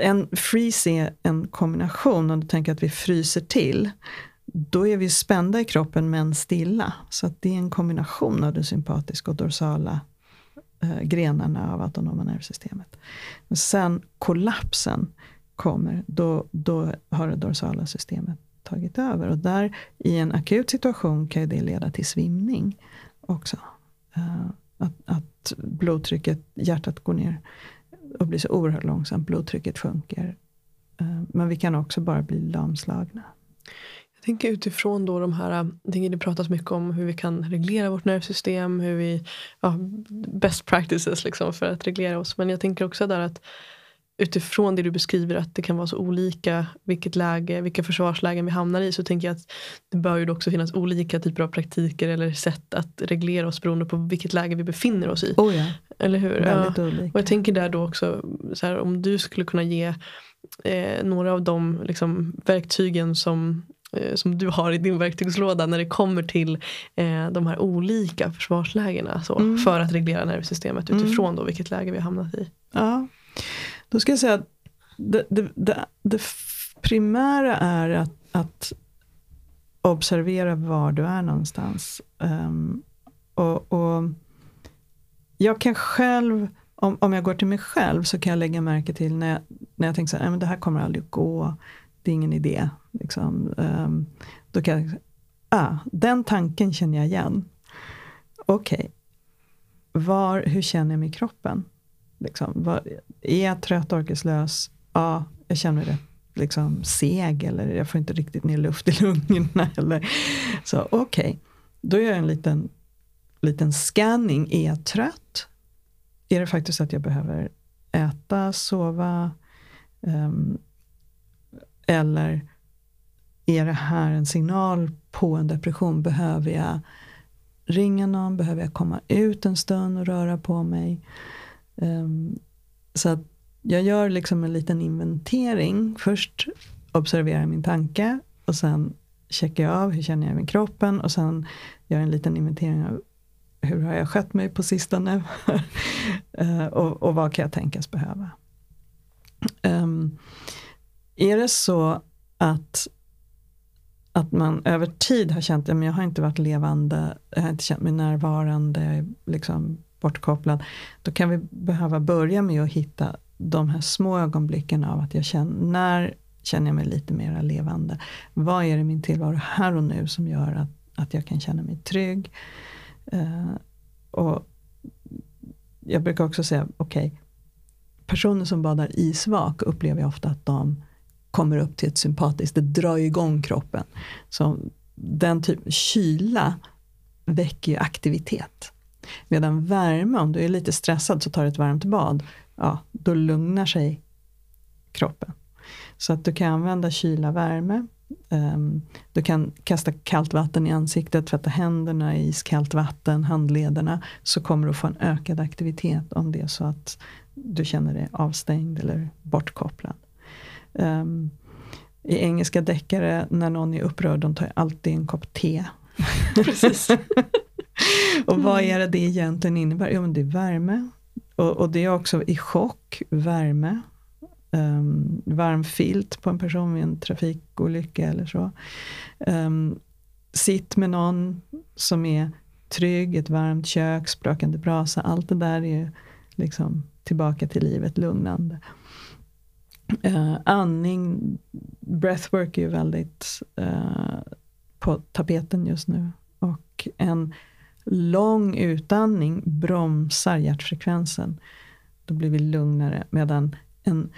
en freeze är en kombination, om du tänker att vi fryser till. Då är vi spända i kroppen men stilla. Så att det är en kombination av det sympatiska och dorsala eh, grenarna av autonoma nervsystemet. Men sen kollapsen kommer, då, då har det dorsala systemet tagit över. Och där i en akut situation kan det leda till svimning också. Uh, att, att blodtrycket, hjärtat går ner och blir så oerhört långsamt, blodtrycket sjunker. Uh, men vi kan också bara bli lamslagna. Jag tänker utifrån då de här, jag tänker det pratas mycket om hur vi kan reglera vårt nervsystem, hur vi, ja, best practices liksom för att reglera oss. Men jag tänker också där att utifrån det du beskriver att det kan vara så olika vilket läge, vilka försvarslägen vi hamnar i så tänker jag att det bör ju också finnas olika typer av praktiker eller sätt att reglera oss beroende på vilket läge vi befinner oss i. Oh ja. Eller hur? Väldigt ja. olika. Och jag tänker där då också så här, om du skulle kunna ge eh, några av de liksom, verktygen som eh, som du har i din verktygslåda när det kommer till eh, de här olika försvarslägena så, mm. för att reglera nervsystemet utifrån mm. då vilket läge vi har hamnat i. Ja. Då ska jag säga att det, det, det, det primära är att, att, observera var du är någonstans. Um, och, och, jag kan själv, om, om jag går till mig själv, så kan jag lägga märke till när jag, när jag tänker så här, men det här kommer aldrig att gå, det är ingen idé. Liksom. Um, då kan jag, ah, den tanken känner jag igen. Okej, okay. hur känner jag mig i kroppen? Liksom, var, är jag trött, orkeslös? Ja, jag känner mig liksom, seg eller jag får inte riktigt ner luft i lungorna. Eller, så okej, okay. då gör jag en liten, liten scanning. Är jag trött? Är det faktiskt att jag behöver äta, sova? Um, eller är det här en signal på en depression? Behöver jag ringa någon? Behöver jag komma ut en stund och röra på mig? Um, så att jag gör liksom en liten inventering. Först observerar jag min tanke och sen checkar jag av hur känner jag med kroppen och sen gör jag en liten inventering av hur har jag skött mig på sistone eh, och, och, vad kan jag tänkas behöva. Um, är det så att att man över tid har känt att jag har inte varit levande, jag har inte känt mig närvarande, liksom bortkopplad. Då kan vi behöva börja med att hitta de här små ögonblicken av att jag känner, när känner jag mig lite mer levande? Vad är det i min tillvaro här och nu som gör att, att jag kan känna mig trygg? Eh, och jag brukar också säga, okej, okay, personer som badar isvak upplever jag ofta att de kommer upp till ett sympatiskt, det drar igång kroppen. Så den typen kyla väcker ju aktivitet. Medan värme, om du är lite stressad så tar du ett varmt bad, ja, då lugnar sig kroppen. Så att du kan använda kyla, värme. Um, du kan kasta kallt vatten i ansiktet, tvätta händerna i iskallt vatten, handlederna. Så kommer du få en ökad aktivitet om det är så att du känner dig avstängd eller bortkopplad. Um, I engelska deckare, när någon är upprörd, de tar alltid en kopp te. Precis. och vad är det det egentligen innebär? Jo, men det är värme. Och, och det är också i chock, värme. Um, varm filt på en person vid en trafikolycka eller så. Um, sitt med någon som är trygg, ett varmt kök, sprakande brasa. Allt det där är liksom tillbaka till livet, lugnande. Uh, andning, breathwork är ju väldigt uh, på tapeten just nu. Och en lång utandning bromsar hjärtfrekvensen. Då blir vi lugnare. Medan en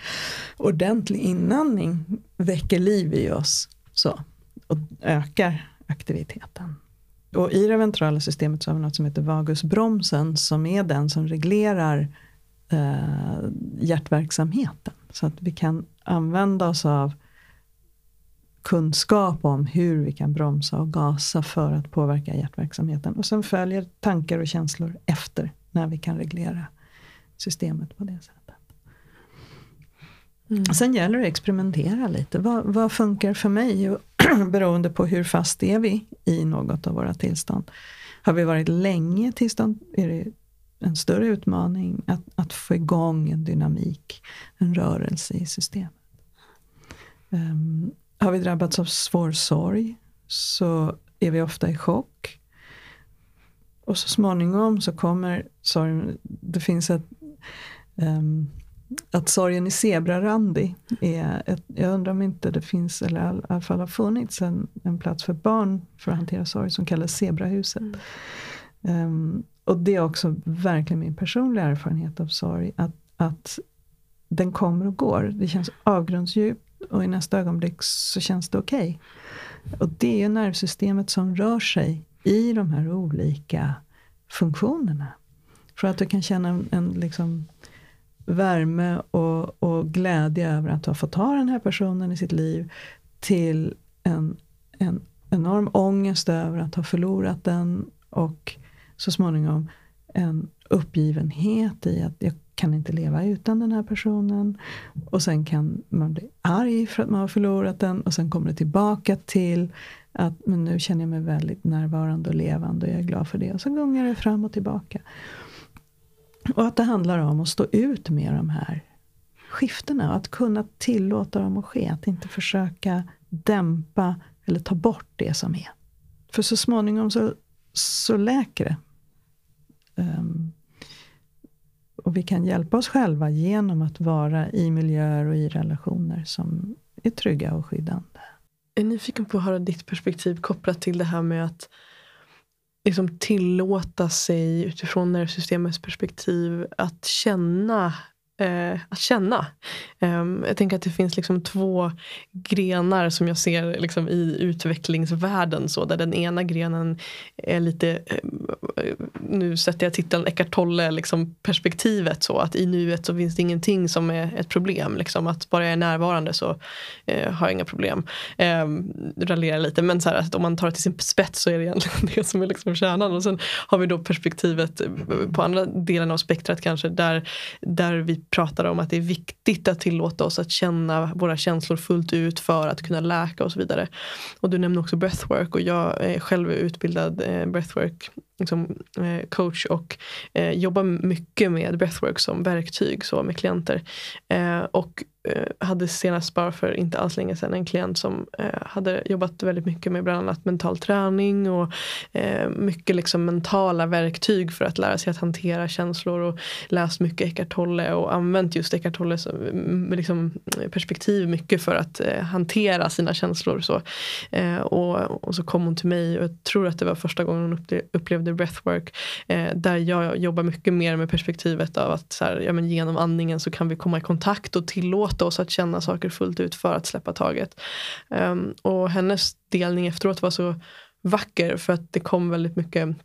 ordentlig inandning väcker liv i oss så, och ökar aktiviteten. Och I det ventrala systemet så har vi något som heter vagusbromsen som är den som reglerar eh, hjärtverksamheten. Så att vi kan använda oss av kunskap om hur vi kan bromsa och gasa för att påverka hjärtverksamheten. Och sen följer tankar och känslor efter när vi kan reglera systemet på det sättet. Mm. Sen gäller det att experimentera lite. Vad, vad funkar för mig? beroende på hur fast är vi i något av våra tillstånd. Har vi varit länge i tillstånd är det en större utmaning att, att få igång en dynamik, en rörelse i systemet. Um, har vi drabbats av svår sorg så är vi ofta i chock. Och så småningom så kommer sorgen, det finns ett um, att sorgen är zebrarandig. Är ett, jag undrar om inte det finns, eller i alla fall har funnits, en, en plats för barn för att hantera sorg som kallas Zebrahuset. Mm. Um, och det är också verkligen min personliga erfarenhet av sorg. Att, att den kommer och går. Det känns avgrundsdjupt och i nästa ögonblick så känns det okej. Okay. Och det är ju nervsystemet som rör sig i de här olika funktionerna. För att du kan känna en, en liksom värme och, och glädje över att ha fått ha den här personen i sitt liv till en, en enorm ångest över att ha förlorat den och så småningom en uppgivenhet i att jag kan inte leva utan den här personen. Och sen kan man bli arg för att man har förlorat den och sen kommer det tillbaka till att men nu känner jag mig väldigt närvarande och levande och jag är glad för det. Och så gungar det fram och tillbaka. Och att det handlar om att stå ut med de här skiftena. Att kunna tillåta dem att ske. Att inte försöka dämpa eller ta bort det som är. För så småningom så, så läker det. Um, och vi kan hjälpa oss själva genom att vara i miljöer och i relationer som är trygga och skyddande. Jag är nyfiken på att höra ditt perspektiv kopplat till det här med att liksom tillåta sig utifrån nervsystemets perspektiv att känna eh, att känna. Um, jag tänker att det finns liksom två grenar som jag ser liksom i utvecklingsvärlden. Så, där den ena grenen är lite, eh, nu sätter jag titeln Eckart Tolle, liksom perspektivet. Så att i nuet så finns det ingenting som är ett problem. Liksom, att bara jag är närvarande så eh, har jag inga problem. Eh, raljerar lite men så här, att om man tar det till sin spets så är det egentligen det som är liksom kärnan. Och sen har vi då perspektivet eh, på andra delen av spektrat kanske där, där vi pratar om att det är viktigt att tillåta oss att känna våra känslor fullt ut för att kunna läka och så vidare. Och du nämner också breathwork och jag eh, är själv utbildad eh, breathwork liksom, eh, coach och eh, jobbar mycket med breathwork som verktyg så med klienter. Eh, och Eh, hade senast bara för inte alls länge sedan en klient som eh, hade jobbat väldigt mycket med bland annat mental träning och eh, mycket liksom mentala verktyg för att lära sig att hantera känslor och läst mycket Eckart Tolle och använt just Eckart Tolles mm, liksom, eh, perspektiv mycket för att eh, hantera sina känslor. Så. Eh, och, och, så kom hon till mig och jag tror att det var första gången hon upplevde breathwork eh, där jag jobbar mycket mer med perspektivet av att så här, ja, men genom andningen så kan vi komma i kontakt och tillåta tillåta oss att känna saker fullt ut för att släppa taget. Um, och hennes delning efteråt var så vacker för att det kom väldigt mycket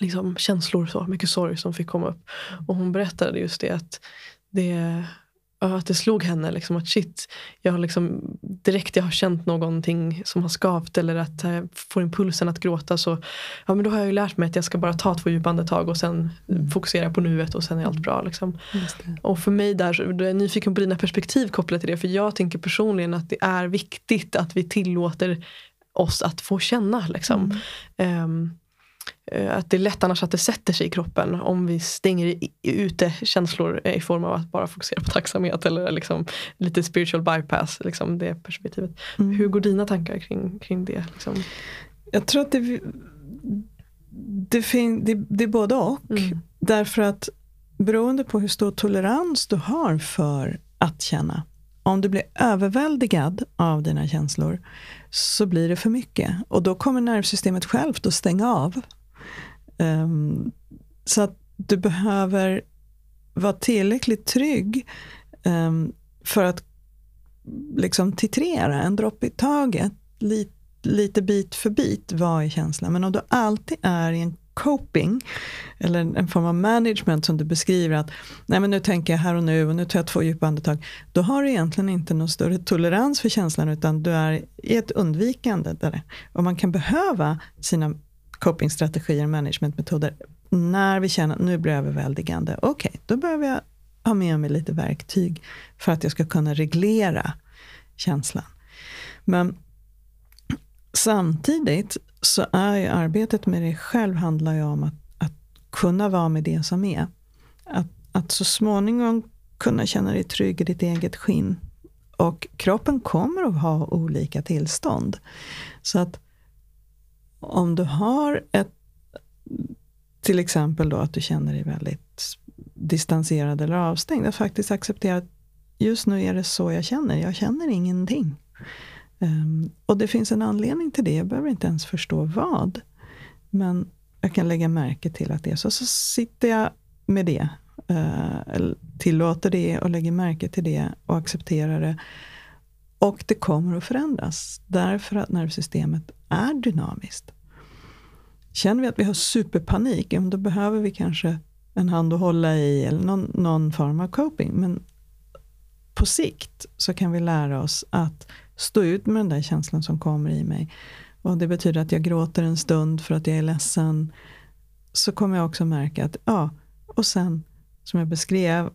liksom, känslor, så mycket sorg som fick komma upp. Och hon berättade just det att det att det slog henne liksom att shit, jag har liksom, direkt jag har känt någonting som har skavt eller att jag får impulsen att gråta så ja, men då har jag ju lärt mig att jag ska bara ta två djupa andetag och sen mm. fokusera på nuet och sen är allt bra. Liksom. Och för mig där, då är jag nyfiken på dina perspektiv kopplat till det för jag tänker personligen att det är viktigt att vi tillåter oss att få känna. Liksom. Mm. Um, Eh, att det är lätt annars att det sätter sig i kroppen om vi stänger ute känslor i form av att bara fokusera på tacksamhet eller liksom lite spiritual bypass, liksom det perspektivet. Mm. Hur går dina tankar kring, kring det? Liksom? Jag tror att det, det, fin, det, det är både och. Mm. Därför att beroende på hur stor tolerans du har för att känna. Om du blir överväldigad av dina känslor så blir det för mycket. Och då kommer nervsystemet självt att stänga av Um, så att du behöver vara tillräckligt trygg um, för att liksom titrera en droppe i taget, li, lite bit för bit, vad är känslan? Men om du alltid är i en coping, eller en form av management som du beskriver att nej men nu tänker jag här och nu och nu tar jag två djupa andetag. Då har du egentligen inte någon större tolerans för känslan utan du är i ett undvikande. Där. Och man kan behöva sina copingstrategier och managementmetoder. När vi känner att nu blir det överväldigande, okej, okay, då behöver jag ha med mig lite verktyg för att jag ska kunna reglera känslan. Men samtidigt så är ju arbetet med dig själv handlar ju om att, att kunna vara med det som är. Att, att så småningom kunna känna dig trygg i ditt eget skinn. Och kroppen kommer att ha olika tillstånd. Så att om du har ett, till exempel då att du känner dig väldigt distanserad eller avstängd, att faktiskt acceptera att just nu är det så jag känner, jag känner ingenting. Um, och det finns en anledning till det, jag behöver inte ens förstå vad. Men jag kan lägga märke till att det är så. Så sitter jag med det, uh, tillåter det och lägger märke till det och accepterar det. Och det kommer att förändras, därför att nervsystemet är dynamiskt. Känner vi att vi har superpanik, då behöver vi kanske en hand att hålla i eller någon, någon form av coping. Men på sikt så kan vi lära oss att stå ut med den där känslan som kommer i mig. Och det betyder att jag gråter en stund för att jag är ledsen. Så kommer jag också märka att, ja, och sen som jag beskrev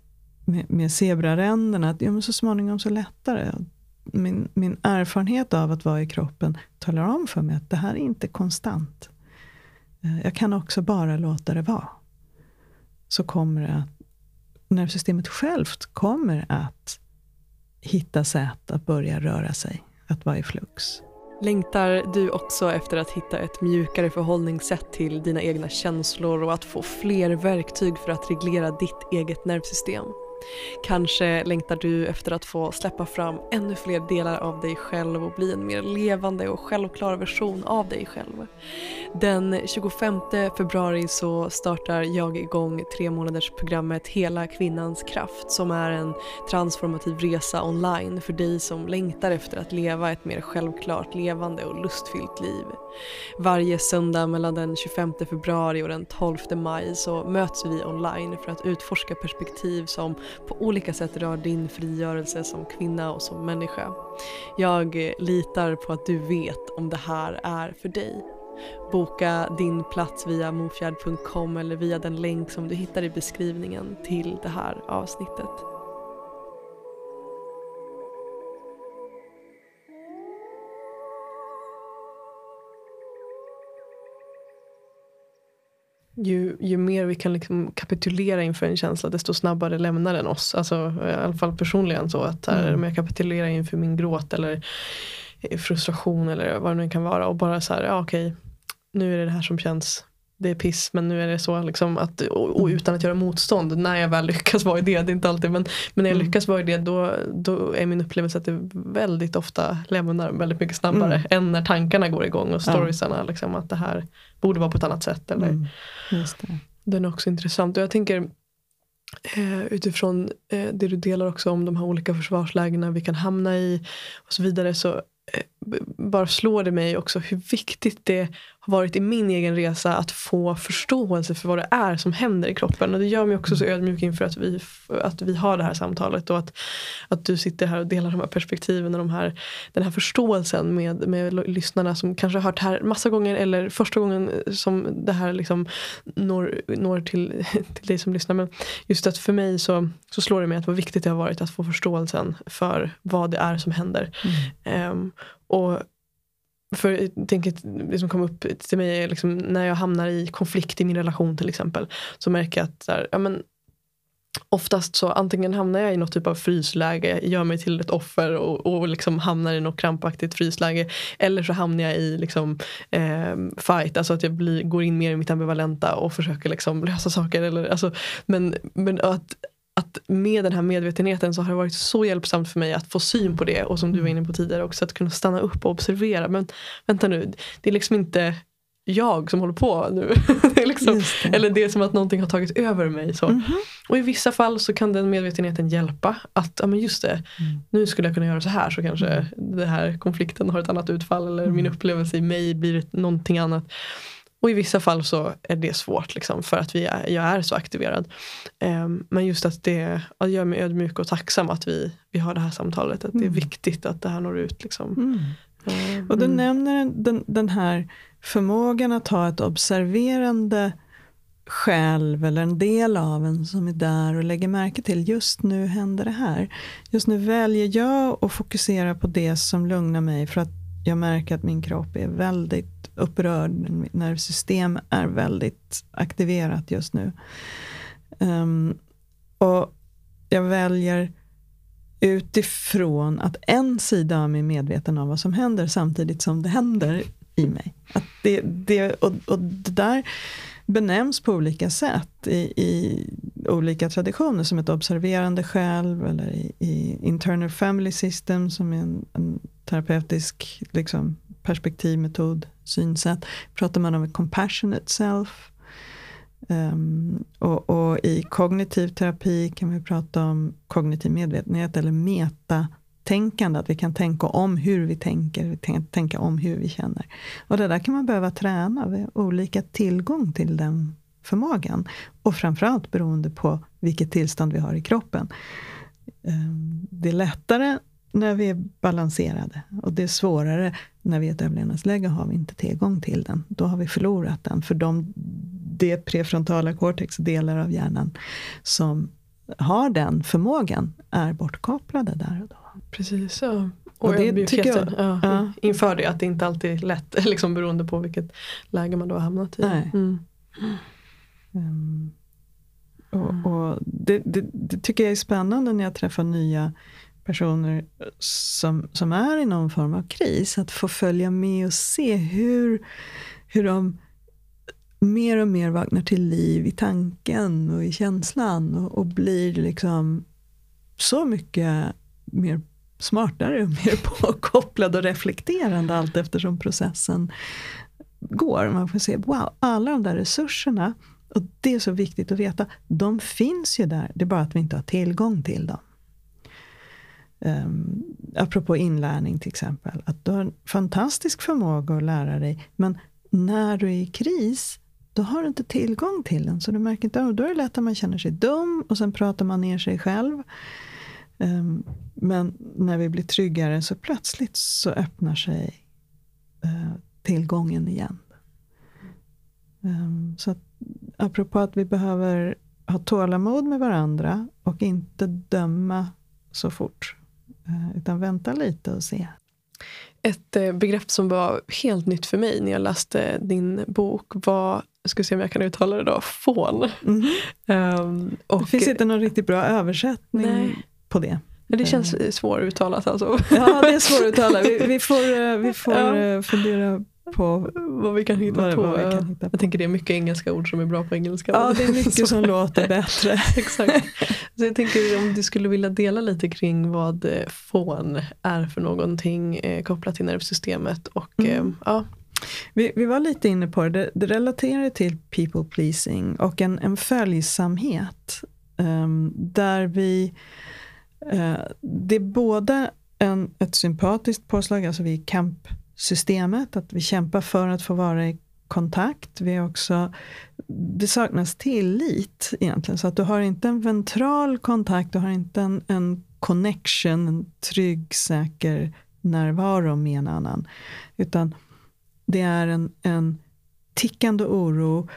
med, med zebraränderna, att ja, men så småningom så lättar det min, min erfarenhet av att vara i kroppen talar om för mig att det här är inte konstant. Eh, jag kan också bara låta det vara. Så kommer det att nervsystemet självt kommer att hitta sätt att börja röra sig, att vara i flux. Längtar du också efter att hitta ett mjukare förhållningssätt till dina egna känslor och att få fler verktyg för att reglera ditt eget nervsystem? Kanske längtar du efter att få släppa fram ännu fler delar av dig själv och bli en mer levande och självklar version av dig själv. Den 25 februari så startar jag igång tre månaders programmet Hela kvinnans kraft som är en transformativ resa online för dig som längtar efter att leva ett mer självklart levande och lustfyllt liv. Varje söndag mellan den 25 februari och den 12 maj så möts vi online för att utforska perspektiv som på olika sätt rör din frigörelse som kvinna och som människa. Jag litar på att du vet om det här är för dig. Boka din plats via mofjärd.com eller via den länk som du hittar i beskrivningen till det här avsnittet. Ju, ju mer vi kan liksom kapitulera inför en känsla desto snabbare lämnar den oss. Alltså, I alla fall personligen så att här, mm. om jag kapitulerar inför min gråt eller frustration eller vad det nu kan vara och bara så här, ja okej, nu är det det här som känns det är piss men nu är det så liksom att, och, och, utan att göra motstånd när jag väl lyckas vara i det, det är inte alltid men, men när jag mm. lyckas vara i det då, då är min upplevelse att det väldigt ofta lämnar väldigt mycket snabbare mm. än när tankarna går igång och storiesarna liksom att det här borde vara på ett annat sätt. Eller, mm. det. Den är också intressant och jag tänker eh, utifrån eh, det du delar också om de här olika försvarslägena vi kan hamna i och så vidare så eh, bara slår det mig också hur viktigt det varit i min egen resa att få förståelse för vad det är som händer i kroppen. Och det gör mig också så mm. ödmjuk inför att vi, att vi har det här samtalet och att, att du sitter här och delar de här perspektiven och de här, den här förståelsen med, med lyssnarna som kanske har hört det här massa gånger eller första gången som det här liksom når, når till, till dig som lyssnar. Men just att för mig så, så slår det mig att vad viktigt det har varit att få förståelsen för vad det är som händer. Mm. Um, och för jag tänker, det som kom upp till mig är liksom, när jag hamnar i konflikt i min relation till exempel. Så märker jag att där, ja, men, oftast så antingen hamnar jag i något typ av frysläge, gör mig till ett offer och, och liksom hamnar i något krampaktigt frysläge. Eller så hamnar jag i liksom, eh, fight, alltså att jag blir, går in mer i mitt ambivalenta och försöker liksom lösa saker. Eller, alltså, men, men att att med den här medvetenheten så har det varit så hjälpsamt för mig att få syn på det och som du var inne på tidigare också att kunna stanna upp och observera. Men vänta nu, det är liksom inte jag som håller på nu. det liksom, det. Eller det är som att någonting har tagit över mig. Så. Mm -hmm. Och i vissa fall så kan den medvetenheten hjälpa. Att ja, men just det, mm. nu skulle jag kunna göra så här så kanske mm. den här konflikten har ett annat utfall. Eller min mm. upplevelse i mig blir någonting annat. Och i vissa fall så är det svårt liksom, för att vi är, jag är så aktiverad. Um, men just att det att gör mig ödmjuk och tacksam att vi, vi har det här samtalet. Att mm. det är mm. viktigt att det här når ut. Liksom. Mm. Um, och du mm. nämner den, den här förmågan att ha ett observerande själv eller en del av en som är där och lägger märke till just nu händer det här. Just nu väljer jag att fokusera på det som lugnar mig för att jag märker att min kropp är väldigt upprörd. Mitt nervsystem är väldigt aktiverat just nu. Um, och jag väljer utifrån att en sida av mig är medveten om vad som händer samtidigt som det händer i mig. Att det, det, och, och det där benämns på olika sätt i, i, olika traditioner som ett observerande själv eller i, i internal family system som är en, en terapeutisk liksom, perspektivmetod, synsätt. Pratar man om ett compassionate self. Um, och, och, i kognitiv terapi kan vi prata om kognitiv medvetenhet eller metatänkande. Att vi kan tänka om hur vi tänker, vi kan tänka om hur vi känner. Och det där kan man behöva träna. Vi har olika tillgång till den förmågan. Och framförallt beroende på vilket tillstånd vi har i kroppen. Um, det är lättare när vi är balanserade. Och det är svårare när vi är ett överlevnadsläge har vi inte tillgång till den. Då har vi förlorat den. För de, det prefrontala cortex, delar av hjärnan som har den förmågan, är bortkopplade där och då. Precis, ja. Och, och det tycker jag, ja, ja. inför det, att det inte alltid är lätt, liksom beroende på vilket läge man då har hamnat i. Nej. Mm. Um, och, och det, det, det, tycker jag är spännande när jag träffar nya personer som, som är i någon form av kris, att få följa med och se hur, hur de mer och mer vaknar till liv i tanken och i känslan och, och blir liksom så mycket mer smartare och mer påkopplade och reflekterande allt eftersom processen går. Man får se, wow, alla de där resurserna, och det är så viktigt att veta, de finns ju där, det är bara att vi inte har tillgång till dem. Um, apropå inlärning till exempel. Att du har en fantastisk förmåga att lära dig. Men när du är i kris, då har du inte tillgång till den. Så du märker inte av Då är det lätt att man känner sig dum och sen pratar man ner sig själv. Um, men när vi blir tryggare så plötsligt så öppnar sig uh, tillgången igen. Um, så att, apropå att vi behöver ha tålamod med varandra och inte döma så fort. Eh, utan vänta lite och se. Ett eh, begrepp som var helt nytt för mig när jag läste din bok var jag ska se om jag kan uttala det då, fån. Mhm. Ehm, och, Det finns inte någon riktigt bra översättning Nej. på det. det känns svåruttalat alltså. Ja, det är svåruttalat. Vi, vi får, eh, vi får Ja. eh, fundera på vad vi kan hitta vad, på. vad kan hitta på. Jag tänker det är mycket engelska ord som är bra på engelska. Ja, det är mycket som låter bättre. Exakt. Så jag tänker om du skulle vilja dela lite kring vad eh, fån är för någonting eh, kopplat till nervsystemet. Och, Mm. eh, ja. Vi, vi var lite inne på det. det, det relaterar till people pleasing och en, en följsamhet. ehm, där vi, eh, det är både en, ett sympatiskt påslag, alltså vi är i systemet, att vi kämpar för att få vara i kontakt. Vi är också, det saknas tillit egentligen, så att du har inte en ventral kontakt, du har inte en, en connection, en trygg, säker närvaro med en annan. Utan det är en, en tickande oro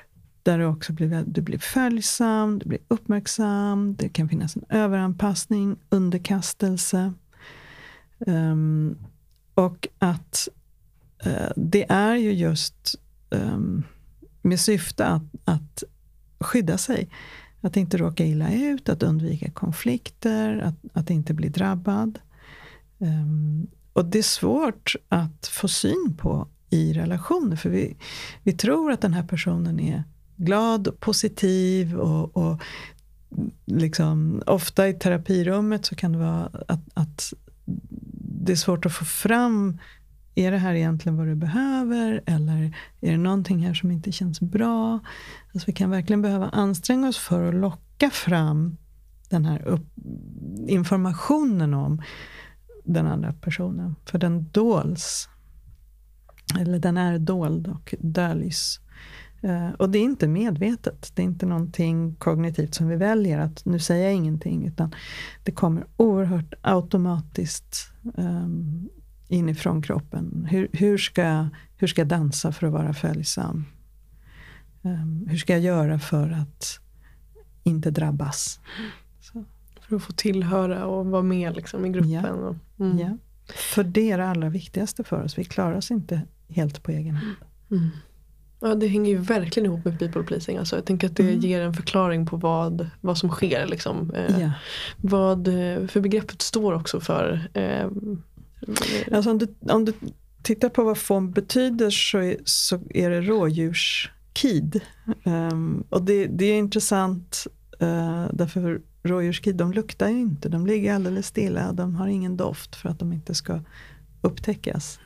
där du också blir, du blir följsam, du blir uppmärksam, det kan finnas en överanpassning, underkastelse. Um, och att Eh, det är ju just ehm, med syfte att, att skydda sig. Att inte råka illa ut, att undvika konflikter, att, att inte bli drabbad. Um, och det är svårt att få syn på i relationer. För vi, vi tror att den här personen är glad och positiv. Och, och liksom, ofta i terapirummet så kan det vara att, att det är svårt att få fram är det här egentligen vad du behöver? Eller är det någonting här som inte känns bra? Alltså vi kan verkligen behöva anstränga oss för att locka fram den här upp, informationen om den andra personen. För den dols. Eller den är dold och döljs. Eh, och det är inte medvetet. Det är inte någonting kognitivt som vi väljer att nu säger jag ingenting. Utan det kommer oerhört automatiskt um, inifrån kroppen. Hur, hur, ska, hur ska jag dansa för att vara följsam? Um, hur ska jag göra för att inte drabbas? Så, För att få tillhöra och vara med liksom, i gruppen. Ja. Och, mm. ja. För det är det allra viktigaste för oss. Vi klarar oss inte helt på egen hand. Mm. Ja, det hänger ju verkligen ihop med people pleasing. Alltså, jag tänker att det Mm. ger en förklaring på vad, vad som sker. Liksom. Eh, Ja. vad, eh, för begreppet står också för eh, Mm. Alltså om, du, om du tittar på vad fån betyder så är, så är det rådjurskid. Um, och det, det är intressant uh, därför rådjurskid de luktar ju inte. De ligger alldeles stilla. De har ingen doft för att de inte ska upptäckas.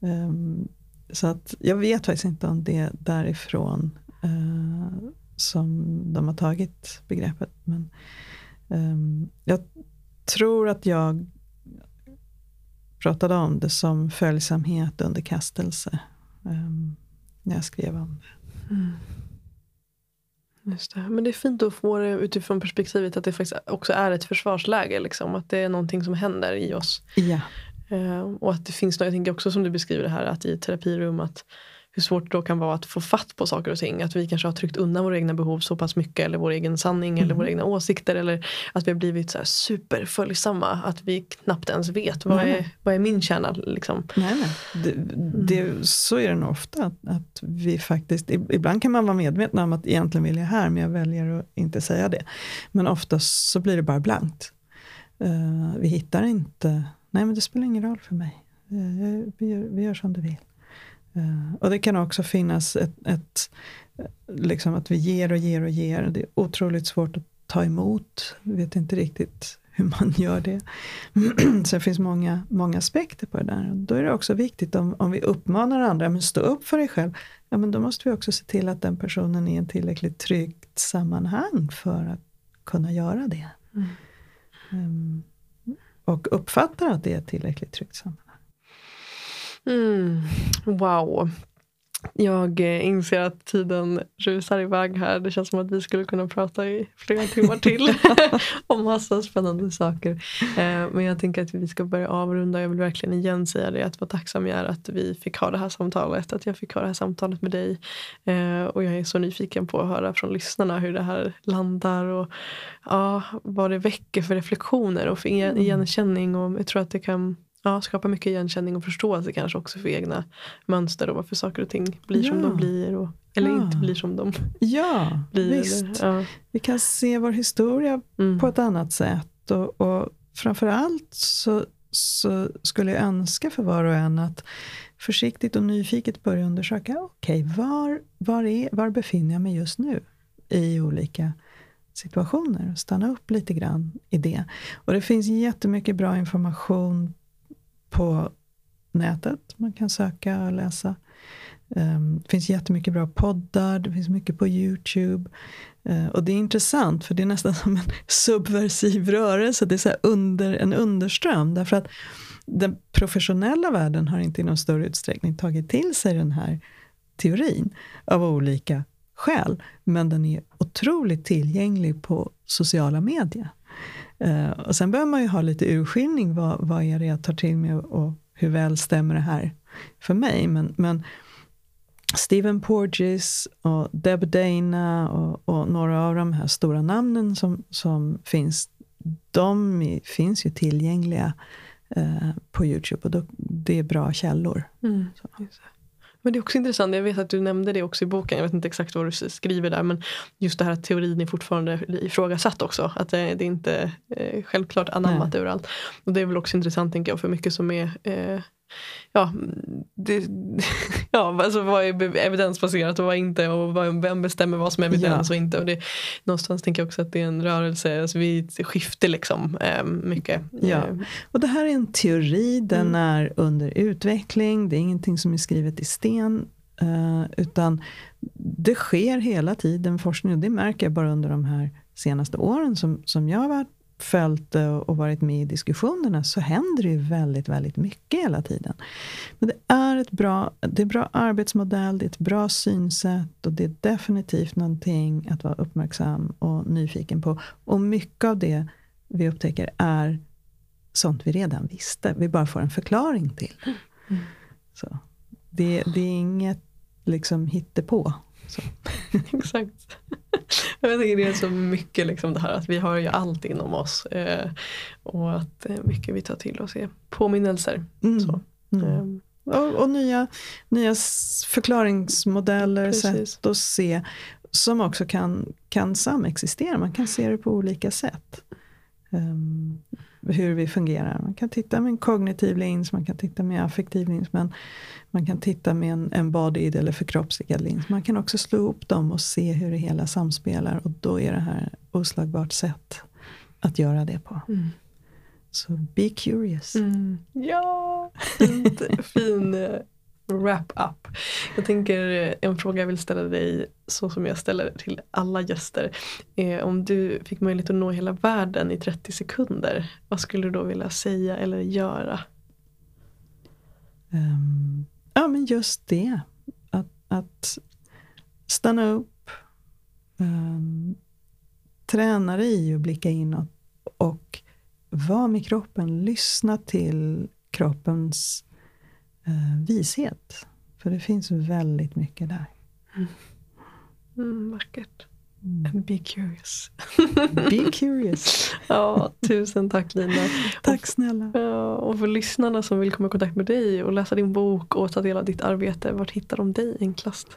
Um, så att jag vet faktiskt inte om det är därifrån uh, som de har tagit begreppet. Men um, jag tror att jag pratade om det som följsamhet, underkastelse. ehm, när jag skrev om det. Mm. Just det. Men det är fint att få det utifrån perspektivet att det faktiskt också är ett försvarsläge. Liksom. Att det är någonting som händer i oss. Ja, Eh, och att det finns något, jag tänker också som du beskriver det här att i ett terapirum att hur svårt det då kan vara att få fatt på saker och ting. Att vi kanske har tryckt undan våra egna behov så pass mycket eller vår egen sanning eller Mm. våra egna åsikter. Eller att vi har blivit så här superföljsamma. Att vi knappt ens vet vad, Nej. är, vad är min kärna. Liksom. nej, nej. Det, det, så är det nog ofta. Att, att vi faktiskt, ib- ibland kan man vara medveten om att egentligen vill jag här men jag väljer att inte säga det. Men oftast så blir det bara blankt. Eh, vi hittar inte, nej men det spelar ingen roll för mig. Eh, vi, gör, vi gör som du vill. Eh, och det kan också finnas ett, ett liksom att vi ger och ger och ger. Det är otroligt svårt att ta emot. Vi vet inte riktigt hur man gör det. Det finns många, många aspekter på det där. Då är det också viktigt om, om vi uppmanar andra, men stå upp för dig själv. Ja, men då måste vi också se till att den personen är i en tillräckligt tryggt sammanhang för att kunna göra det. Mm. Ehm, och uppfattar att det är ett tillräckligt tryggt sammanhang. Mm. Wow. Jag eh, inser att tiden rusar iväg här. Det känns som att vi skulle kunna prata i flera timmar till om massa spännande saker. Eh, Men jag tänker att vi ska börja avrunda. Jag vill verkligen igen säga det att vad tacksam jag är att vi fick ha det här samtalet. Att jag fick ha det här samtalet med dig. Eh, Och jag är så nyfiken på att höra från lyssnarna hur det här landar och ja, vad det väcker för reflektioner och för Mm. igenkänning. Och jag tror att det kan ja, skapa mycket igenkänning och förståelse kanske också för egna mönster och varför saker och ting blir ja. som de blir. Och, eller ja. inte blir som de ja, blir. Visst. Eller, ja. Vi kan se vår historia mm. på ett annat sätt. Och, och framförallt så, så skulle jag önska för var och en att försiktigt och nyfiket börja undersöka, okej, okay, var, var, var befinner jag mig just nu i olika situationer? Stanna upp lite grann i det. Och det finns jättemycket bra information på nätet. Man kan söka och läsa. Ehm, det finns jättemycket bra poddar, det finns mycket på YouTube. Ehm, och det är intressant för det är nästan som en subversiv rörelse. Det är så under, en underström. Därför att den professionella världen har inte i någon större utsträckning tagit till sig den här teorin av olika skäl. Men den är otroligt tillgänglig på sociala medier. Uh, och sen behöver man ju ha lite urskiljning. Vad, vad är det jag tar till mig och, och hur väl stämmer det här för mig? Men, men Stephen Porges och Deb Dana och, och, några av de här stora namnen som, som finns, de finns ju tillgängliga eh, på Youtube och då, det är bra källor. Mm. Men det är också intressant, jag vet att du nämnde det också i boken, jag vet inte exakt vad du skriver där, men just det här att teorin är fortfarande ifrågasatt också. Att det, det är inte eh, självklart anammat Nej. överallt. Och det är väl också intressant tänker jag, för mycket som är eh, ja, det, ja alltså vad är evidensbaserat och vad inte och vem bestämmer vad som är evidens ja. och inte. Och det, någonstans tänker jag också att det är en rörelse, alltså vi skiftar liksom eh, mycket. Ja. Eh. Och det här är en teori, den mm. är under utveckling, det är ingenting som är skrivet i sten. Uh, utan det sker hela tiden forskning och det märker jag bara under de här senaste åren som, som jag har varit följt och varit med i diskussionerna så händer det ju väldigt, väldigt mycket hela tiden. Men det är ett bra, det är bra arbetsmodell, det är ett bra synsätt och det är definitivt någonting att vara uppmärksam och nyfiken på. Och mycket av det vi upptäcker är sånt vi redan visste, vi bara får en förklaring till. Mm. Så det, det är inget liksom hittepå. Exakt. Jag tycker det är så mycket liksom det här att vi har ju allt inom oss. Eh, och att eh, mycket vi tar till oss är påminnelser. Mm. Så, mm. Eh. Och, och, nya, nya förklaringsmodeller, Precis. sätt att se som också kan, kan samexistera. Man kan se det på olika sätt. Um, hur vi fungerar. Man kan titta med en kognitiv lins, man kan titta med affektiv lins, men man kan titta med en embodied eller förkroppsligad lins. Man kan också slå ihop dem och se hur det hela samspelar och då är det här oslagbart sätt att göra det på. Mm. Så be curious. Mm. Ja, fint, fin wrap-up. Jag tänker eh, en fråga jag vill ställa dig så som jag ställer till alla gäster. Eh, om du fick möjlighet att nå hela världen i 30 sekunder. Vad skulle du då vilja säga eller göra? Um, ja men just det. Att, att stanna upp. Um, träna dig i att blicka inåt. Och vara med kroppen. Lyssna till kroppens uh, vishet. För det finns väldigt mycket där. Mm. Mm, vackert. Mm. And be curious. be curious. ja, tusen tack Lina. tack snälla. Ja, och för lyssnarna som vill komma i kontakt med dig och läsa din bok och ta del av ditt arbete, vart hittar de dig enklast?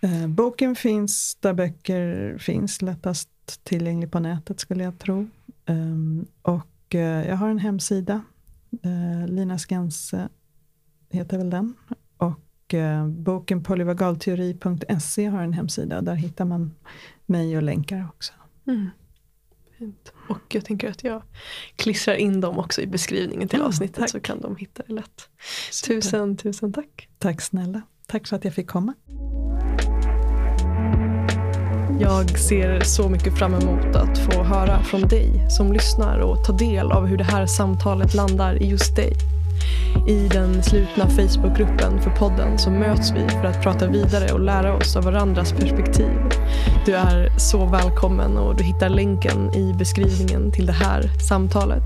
Eh, boken finns där böcker finns, lättast tillgänglig på nätet skulle jag tro. Um, och eh, jag har en hemsida, eh, Lina Skanse heter väl den. Och eh, boken polyvagalteori.se har en hemsida, där hittar man mig och länkar också. Mm. Fint. Och jag tänker att jag klistrar in dem också i beskrivningen till mm, avsnittet tack. så kan de hitta det lätt. Super. Tusen, tusen tack. Tack snälla. Tack för att jag fick komma. Jag ser så mycket fram emot att få höra från dig som lyssnar och ta del av hur det här samtalet landar i just dig. I den slutna Facebookgruppen för podden så möts vi för att prata vidare och lära oss av varandras perspektiv. Du är så välkommen och du hittar länken i beskrivningen till det här samtalet.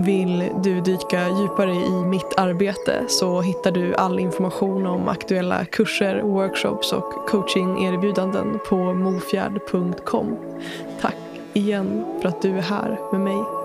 Vill du dyka djupare i mitt arbete så hittar du all information om aktuella kurser, workshops och coachingerbjudanden på mofjärd.com. Tack igen för att du är här med mig